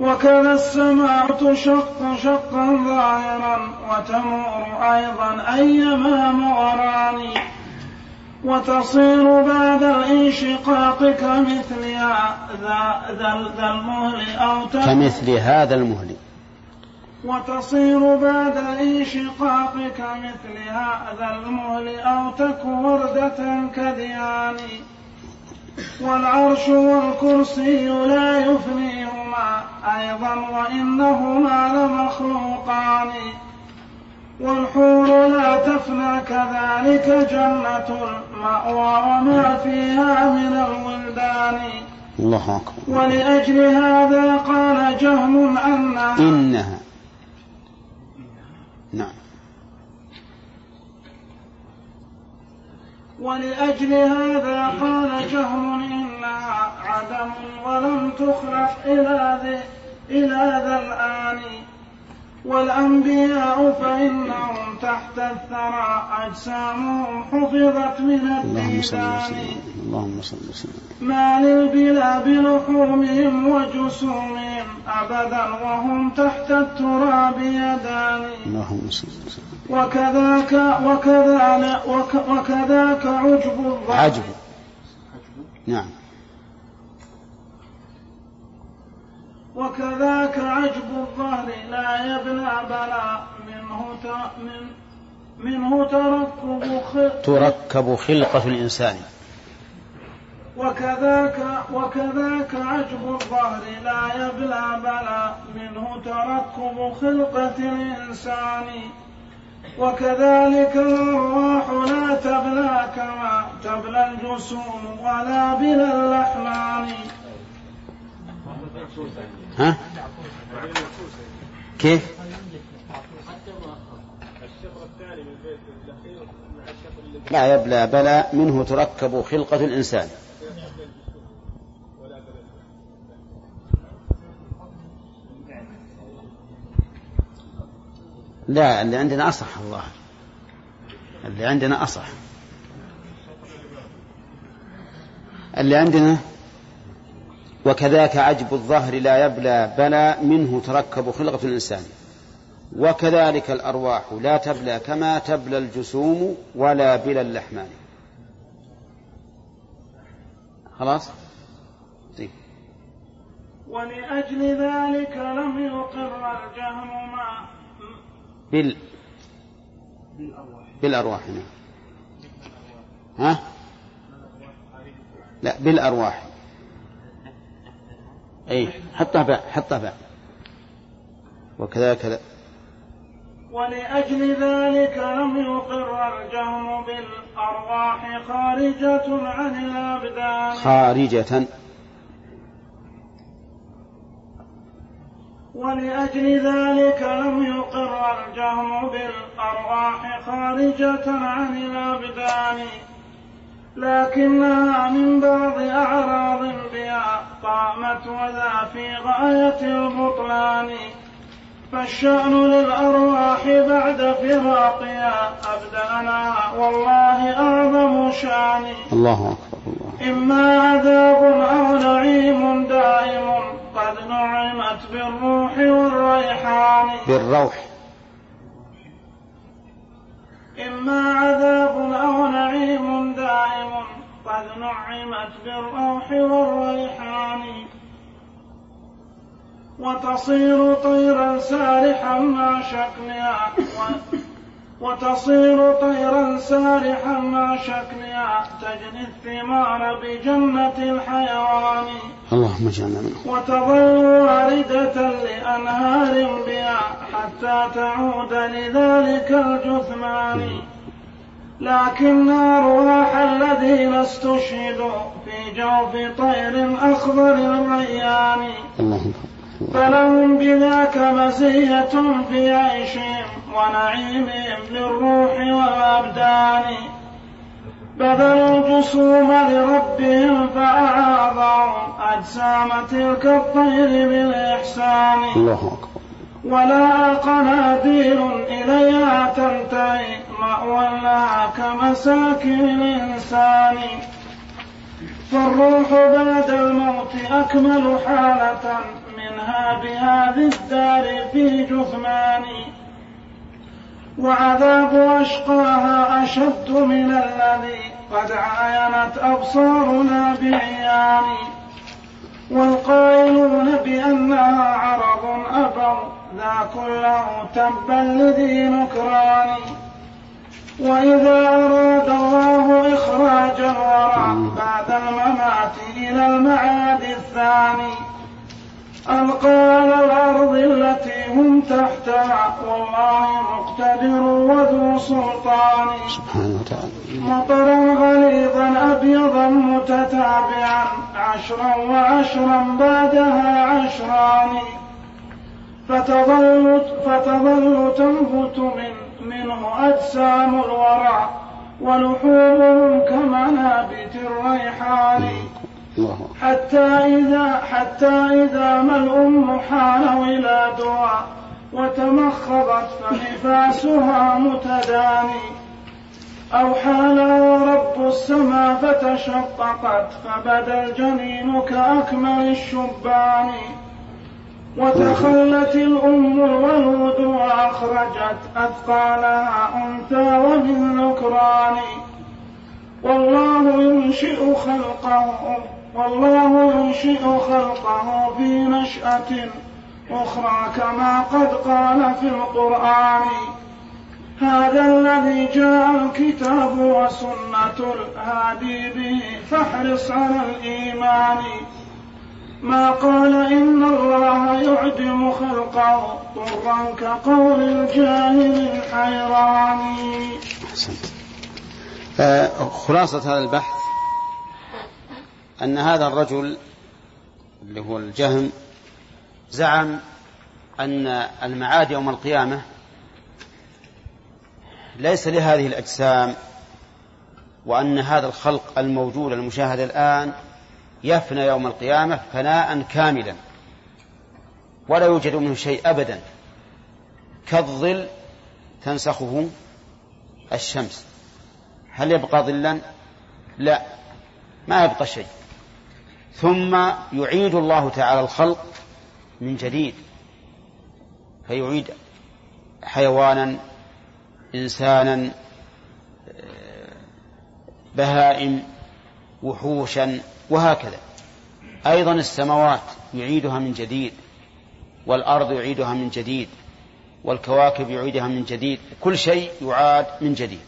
وكذا السماء تشق شقا ظاهرا وتمور أيضا أيما مغران وتصير بعد الانشقاق كمثلها ذا, المهل أو كمثل هذا المهل. وتصير بعد الانشقاق كمثل هذا المهل أو تك وردة كديان. والعرش والكرسي لا يفنيهما أيضا وإنهما لمخلوقان. والحور لا تفنى كذلك جنة المأوى وما فيها من الولدان. الله أكبر. ولأجل هذا قال جهم أنها إنها. نعم. ولأجل هذا قال جهم إنها عدم ولم تخلق إلى ذي إلى ذا الآن. والأنبياء فإنهم تحت الثرى أجسامهم حفظت من الديدان. اللهم صل وسلم. ما للبلا بلحومهم وجسومهم أبدا وهم تحت التراب يدان. اللهم صل وسلم. وكذاك وكذا وك- وكذاك عجب الظهر عجب. نعم. وكذاك عجب الظهر لا يبنى بلا منه من منه تركب خ- تركب خلقة الإنسان. وك وكذاك وكذاك عجب الظهر لا يبلى بلى منه تركب خلقة الإنسان. وكذلك الأرواح لا تبلى كما تبلى الجسوم ولا بلا اللحمان ها؟ كيف؟ لا يبلى بلى منه تركب خلقة الإنسان لا اللي عندنا أصح الله اللي عندنا أصح اللي عندنا وكذاك عجب الظهر لا يبلى بلى منه تركب خلقة الإنسان. وكذلك الأرواح لا تبلى كما تبلى الجسوم ولا بلا اللحمان. خلاص؟ طيب. ولأجل ذلك لم يقر الجهم ما بال بالأرواح. نعم ها؟ لا بالأرواح. أي حطها باء حطها باء وكذلك ولأجل ذلك لم يقر الجهم بالأرواح خارجة عن الأبدان. خارجة. ولأجل ذلك لم يقر الجهم بالأرواح خارجة عن الأبدان. لكنها من بعض أعراض بها قامت وذا في غاية البطلان. فالشأن للأرواح بعد فراقها أبدأنا والله أعظم شأن. الله أكبر الله إما عذاب أو نعيم دائم قد نعمت بالروح والريحان. بالروح. إما عذاب أو نعيم دائم قد نعمت بالروح والريحان. وتصير طيرا سارحا مع شكلها وتصير طيرا سارحا مع شكلها تجني الثمار بجنة الحيوان. اللهم اجعلنا منه وتظل واردة لأنهار بها حتى تعود لذلك الجثمان. لكن أرواح الذين استشهدوا في جوف طير أخضر الريان. اللهم فلهم بذاك مزية في عيشهم. ونعيمهم للروح والأبدان. بذلوا الجسوم لربهم فأعاظهم أجسام تلك الطير بالإحسان. الله أكبر. ولا قناديل إليها تنتهي مأوى لها كمساكن الإنسان. فالروح بعد الموت أكمل حالة منها بهذه الدار في جثمان. وعذاب أشقاها أشد من الذي قد عاينت أبصارنا بعيان والقائلون بأنها عرض أبر ذا كله تبا لذي نكران. وإذا أراد الله إخراج الورى بعد الممات إلى المعاد الثاني. ألقى على الأرض التي هم تحتها والله مقتدر وذو سلطان. سبحانه وتعالى. مطرا غليظا أبيضا متتابعا عشرا وعشرا بعدها عشران. فتظل فتظل تنبت من منه أجسام الورى ولحومهم كمنابت الريحان. حتى إذا حتى إذا ما الأم حان ولادها وتمخضت فنفاسها متداني. أو حالها رب السماء فتشققت فبدا الجنين كأكمل الشبان. وتخلت الأم الولود وأخرجت أثقالها أنثى ومن ذكران والله ينشئ خلقه والله ينشئ خلقه في نشأة أخرى كما قد قال في القرآن. هذا الذي جاء الكتاب وسنة الهادي به فاحرص على الإيمان. ما قال إن الله يعدم خلقه طرا كقول الجاهل الحيران. خلاصة هذا البحث أن هذا الرجل اللي هو الجهم زعم أن المعاد يوم القيامة ليس لهذه الأجسام وأن هذا الخلق الموجود المشاهد الآن يفنى يوم القيامة فناء كاملا ولا يوجد منه شيء أبدا. كالظل تنسخه الشمس. هل يبقى ظلا؟ لا ما يبقى شيء. ثم يعيد الله تعالى الخلق من جديد فيعيد حيوانا إنسانا بهائم وحوشا وهكذا. أيضا السماوات يعيدها من جديد والأرض يعيدها من جديد والكواكب يعيدها من جديد كل شيء يعاد من جديد.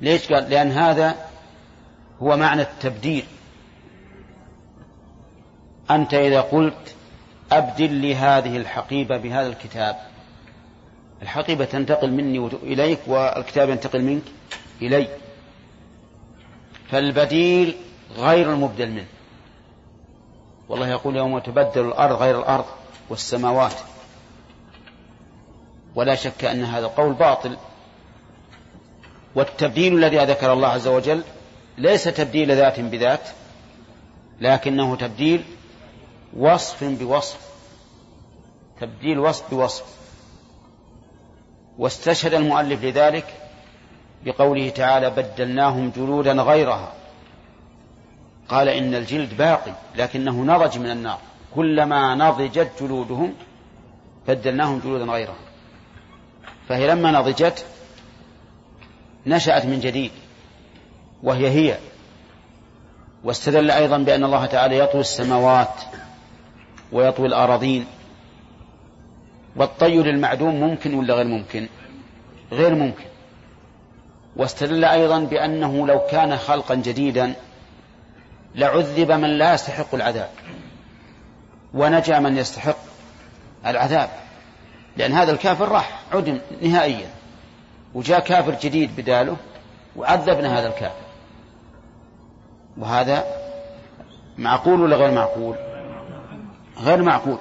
ليش قال؟ لأن هذا هو معنى التبديل. أنت إذا قلت أبدل لي هذه الحقيبة بهذا الكتاب الحقيبة تنتقل مني إليك والكتاب ينتقل منك إلي. فالبديل غير المبدل منه. والله يقول يوم تبدل الأرض غير الأرض والسماوات. ولا شك أن هذا القول باطل. والتبديل الذي ذكر الله عز وجل ليس تبديل ذات بذات لكنه تبديل وصف بوصف. تبديل وصف بوصف. واستشهد المؤلف لذلك بقوله تعالى بدلناهم جلودا غيرها قال إن الجلد باقي لكنه نضج من النار. كلما نضجت جلودهم بدلناهم جلودا غيرها فهي لما نضجت نشأت من جديد وهي هي. واستدل أيضا بأن الله تعالى يطوي السماوات ويطوي الأراضين. والطي للمعدوم ممكن ولا غير ممكن؟ غير ممكن. واستدل أيضا بأنه لو كان خلقا جديدا لعذب من لا يستحق العذاب. ونجا من يستحق العذاب. لأن هذا الكافر راح عدم نهائيا. وجاء كافر جديد بداله وعذبنا هذا الكافر. وهذا معقول ولا غير معقول؟ غير معقول.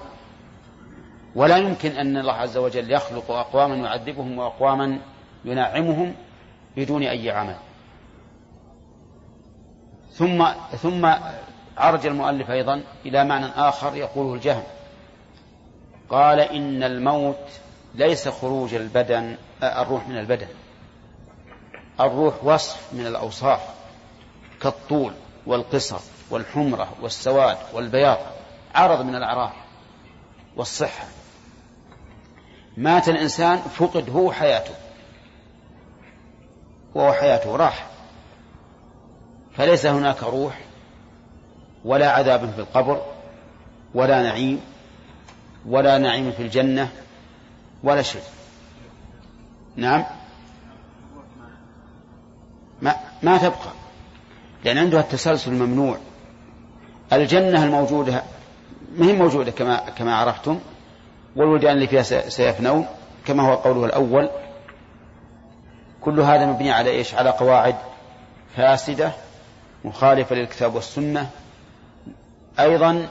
ولا يمكن أن الله عز وجل يخلق أقواما يعذبهم وأقواما ينعمهم بدون أي عمل. ثم ثم عرج المؤلف أيضا إلى معنى آخر يقوله الجهم. قال إن الموت ليس خروج البدن الروح من البدن. الروح وصف من الأوصاف كالطول والقصر والحمرة والسواد والبياض. عرض من الأعراض والصحة. مات الإنسان فقد هو حياته. وهو حياته راح. فليس هناك روح ولا عذاب في القبر ولا نعيم ولا نعيم في الجنة ولا شيء. نعم. ما, ما تبقى. لأن عندها التسلسل الممنوع. الجنة الموجودة ما هي موجودة كما كما عرفتم والولدان اللي فيها سيفنون كما هو قوله الأول. كل هذا مبني على إيش؟ على قواعد فاسدة مخالفة للكتاب والسنة. أيضا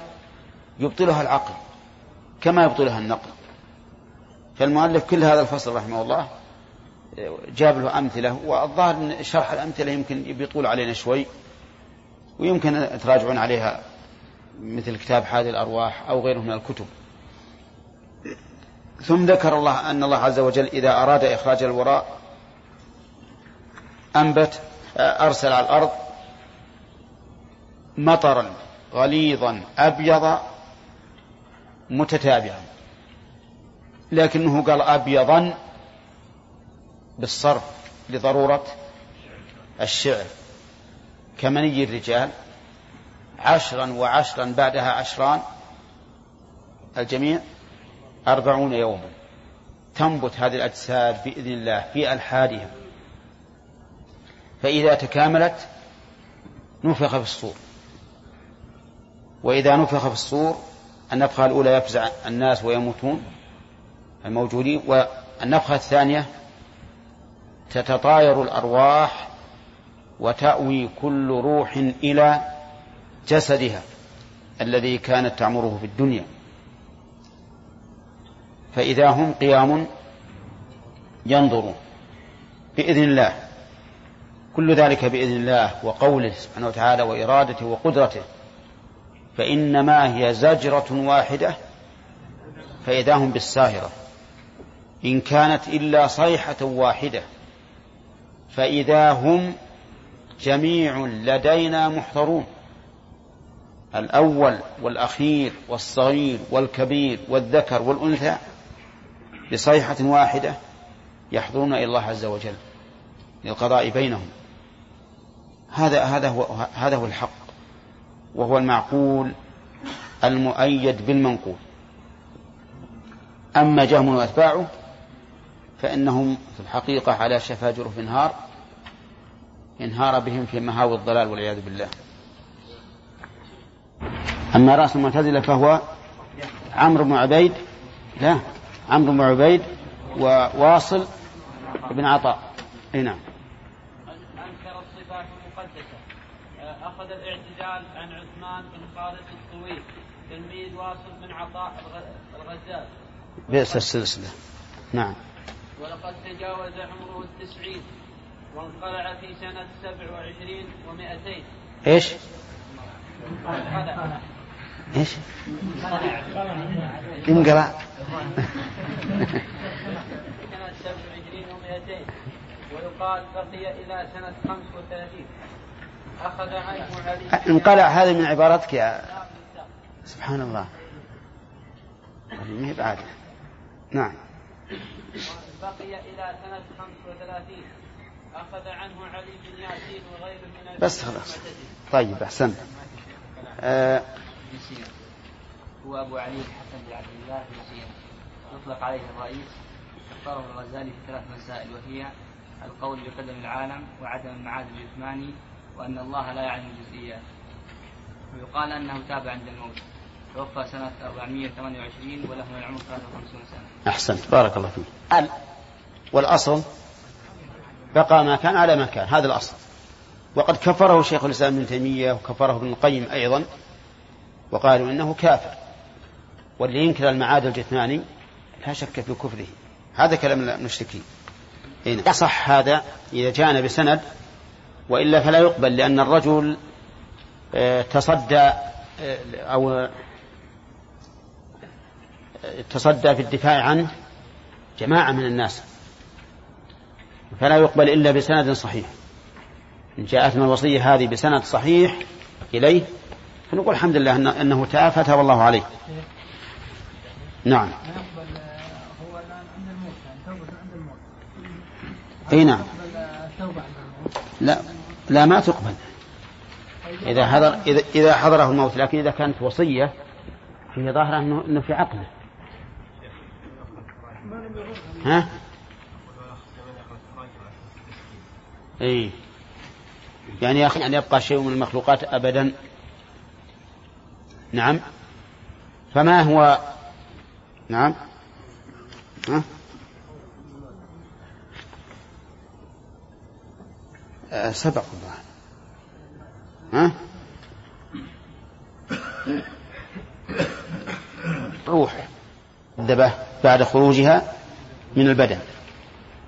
يبطلها العقل كما يبطلها النقل. فالمؤلف كل هذا الفصل رحمه الله جاب له أمثلة والظاهر من شرح الأمثلة يمكن بيطول علينا شوي ويمكن تراجعون عليها مثل كتاب حاد الأرواح أو غيره من الكتب. ثم ذكر الله أن الله عز وجل إذا أراد إخراج الوراء أنبت أرسل على الأرض مطرا غليظا أبيض متتابعا. لكنه قال أبيضا بالصرف لضرورة الشعر. كمني الرجال عشرا وعشرا بعدها عشران الجميع أربعون يوما. تنبت هذه الأجساد بإذن الله في ألحادها فإذا تكاملت نفخ في الصور. وإذا نفخ في الصور النفخة الأولى يفزع الناس ويموتون الموجودين والنفخة الثانية تتطاير الأرواح وتأوي كل روح إلى جسدها الذي كانت تعمره في الدنيا. فإذا هم قيام ينظرون بإذن الله كل ذلك بإذن الله وقوله سبحانه وتعالى وإرادته وقدرته فإنما هي زجرة واحدة فإذا هم بالساهرة. إن كانت إلا صيحة واحدة فإذا هم جميع لدينا محضرون. الأول والأخير والصغير والكبير والذكر والأنثى بصيحة واحدة يحضرون إلى الله عز وجل للقضاء بينهم. هذا هذا هو هذا هو الحق وهو المعقول المؤيد بالمنقول. أما جهم وأتباعه فإنهم في الحقيقة على شفا جرف إنهار إنهار بهم في مهاوي الضلال والعياذ بالله. أما رأس المعتزلة فهو عمرو بن عبيد لا عمرو بن عبيد وواصل بن عطاء. أي نعم. أنكر الصفات المقدسة. أخذ الاعتزال عن عثمان بن خالد الطويل. تلميذ واصل بن عطاء الغزال. بئس السلسلة. نعم. ولقد تجاوز عمره التسعين وانقلع في سنة سبع وعشرين ومائتين؟ إيش؟ انقلع سبع وعشرين ومائتين ويقال بقي إلى سنة خمس وثلاثين أخذ عنه انقلع هذه من عبارتك يا سبحان الله. هذه بعد. نعم. بقي إلى سنة خمس وثلاثين أخذ عنه علي بن ياسين وغيره من بس خلاص. طيب أحسنت. آه هو أبو علي الحسن بن عبد الله بن سينا يطلق عليه الرئيس. اختاره الغزالي في ثلاث مسائل وهي القول بقدم العالم وعدم المعاد الجسماني وأن الله لا يعلم الجزئيات. ويقال أنه تاب عند الموت. توفى سنة 428 وله من العمر 53 سنة. أحسنت. بارك الله فيك. ال والأصل بقى ما كان على ما كان. هذا الأصل. وقد كفره شيخ الإسلام ابن تيمية وكفره ابن القيم أيضا. وقالوا إنه كافر. واللي ينكر المعاد الجثماني لا شك في كفره. هذا كلام المشركين إيه يصح هذا إذا جاءنا بسند وإلا فلا يقبل لأن الرجل آه، تصدى آه، أو آه، تصدى في الدفاع عنه جماعة من الناس. فلا يقبل إلا بسند صحيح. إن جاءتنا الوصية هذه بسند صحيح إليه فنقول الحمد لله أنه تاب فتاب الله عليه. نعم. أي نعم. لا لا ما تقبل. إذا حضر إذا إذا حضره الموت لكن إذا كانت وصية فيه ظاهرة أنه أنه في عقله. ها؟ اي يعني يا أخي أن يبقى شيء من المخلوقات أبدا. نعم. فما هو نعم. ها؟ أه سبق الله ها؟ روح. الدبة بعد خروجها من البدن.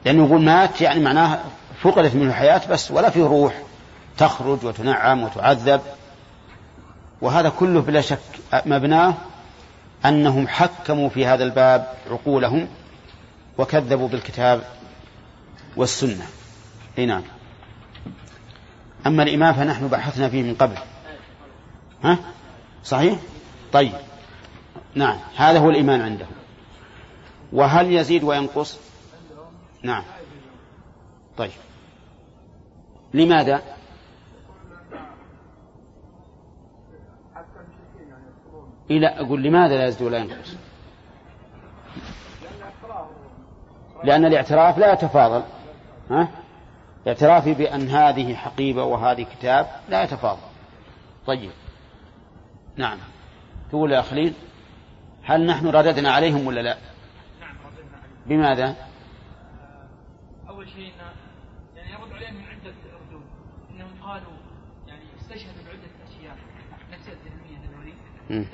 لأنه يقول مات يعني معناه فقدت منه الحياة بس ولا في روح تخرج وتنعم وتعذب. وهذا كله بلا شك مبناه أنهم حكموا في هذا الباب عقولهم وكذبوا بالكتاب والسنة. أي نعم. أما الإمام فنحن بحثنا فيه من قبل. ها؟ صحيح؟ طيب. نعم. هذا هو الإيمان عندهم. وهل يزيد وينقص؟ نعم. طيب. لماذا؟ إلى أقول لماذا لا يزيد ولا ينقص؟ لأن الاعتراف لا يتفاضل. ها؟ اعترافي بأن هذه حقيبة وهذه كتاب لا يتفاضل. طيب. نعم. تقول يا خليل هل نحن رددنا عليهم ولا لا؟ نعم رددنا عليهم بماذا؟ أول شيء يعني يرد عليهم من عدة ردود. إنهم قالوا يعني استشهدوا بعدة أشياء. نفس الذهنية هذولي مم.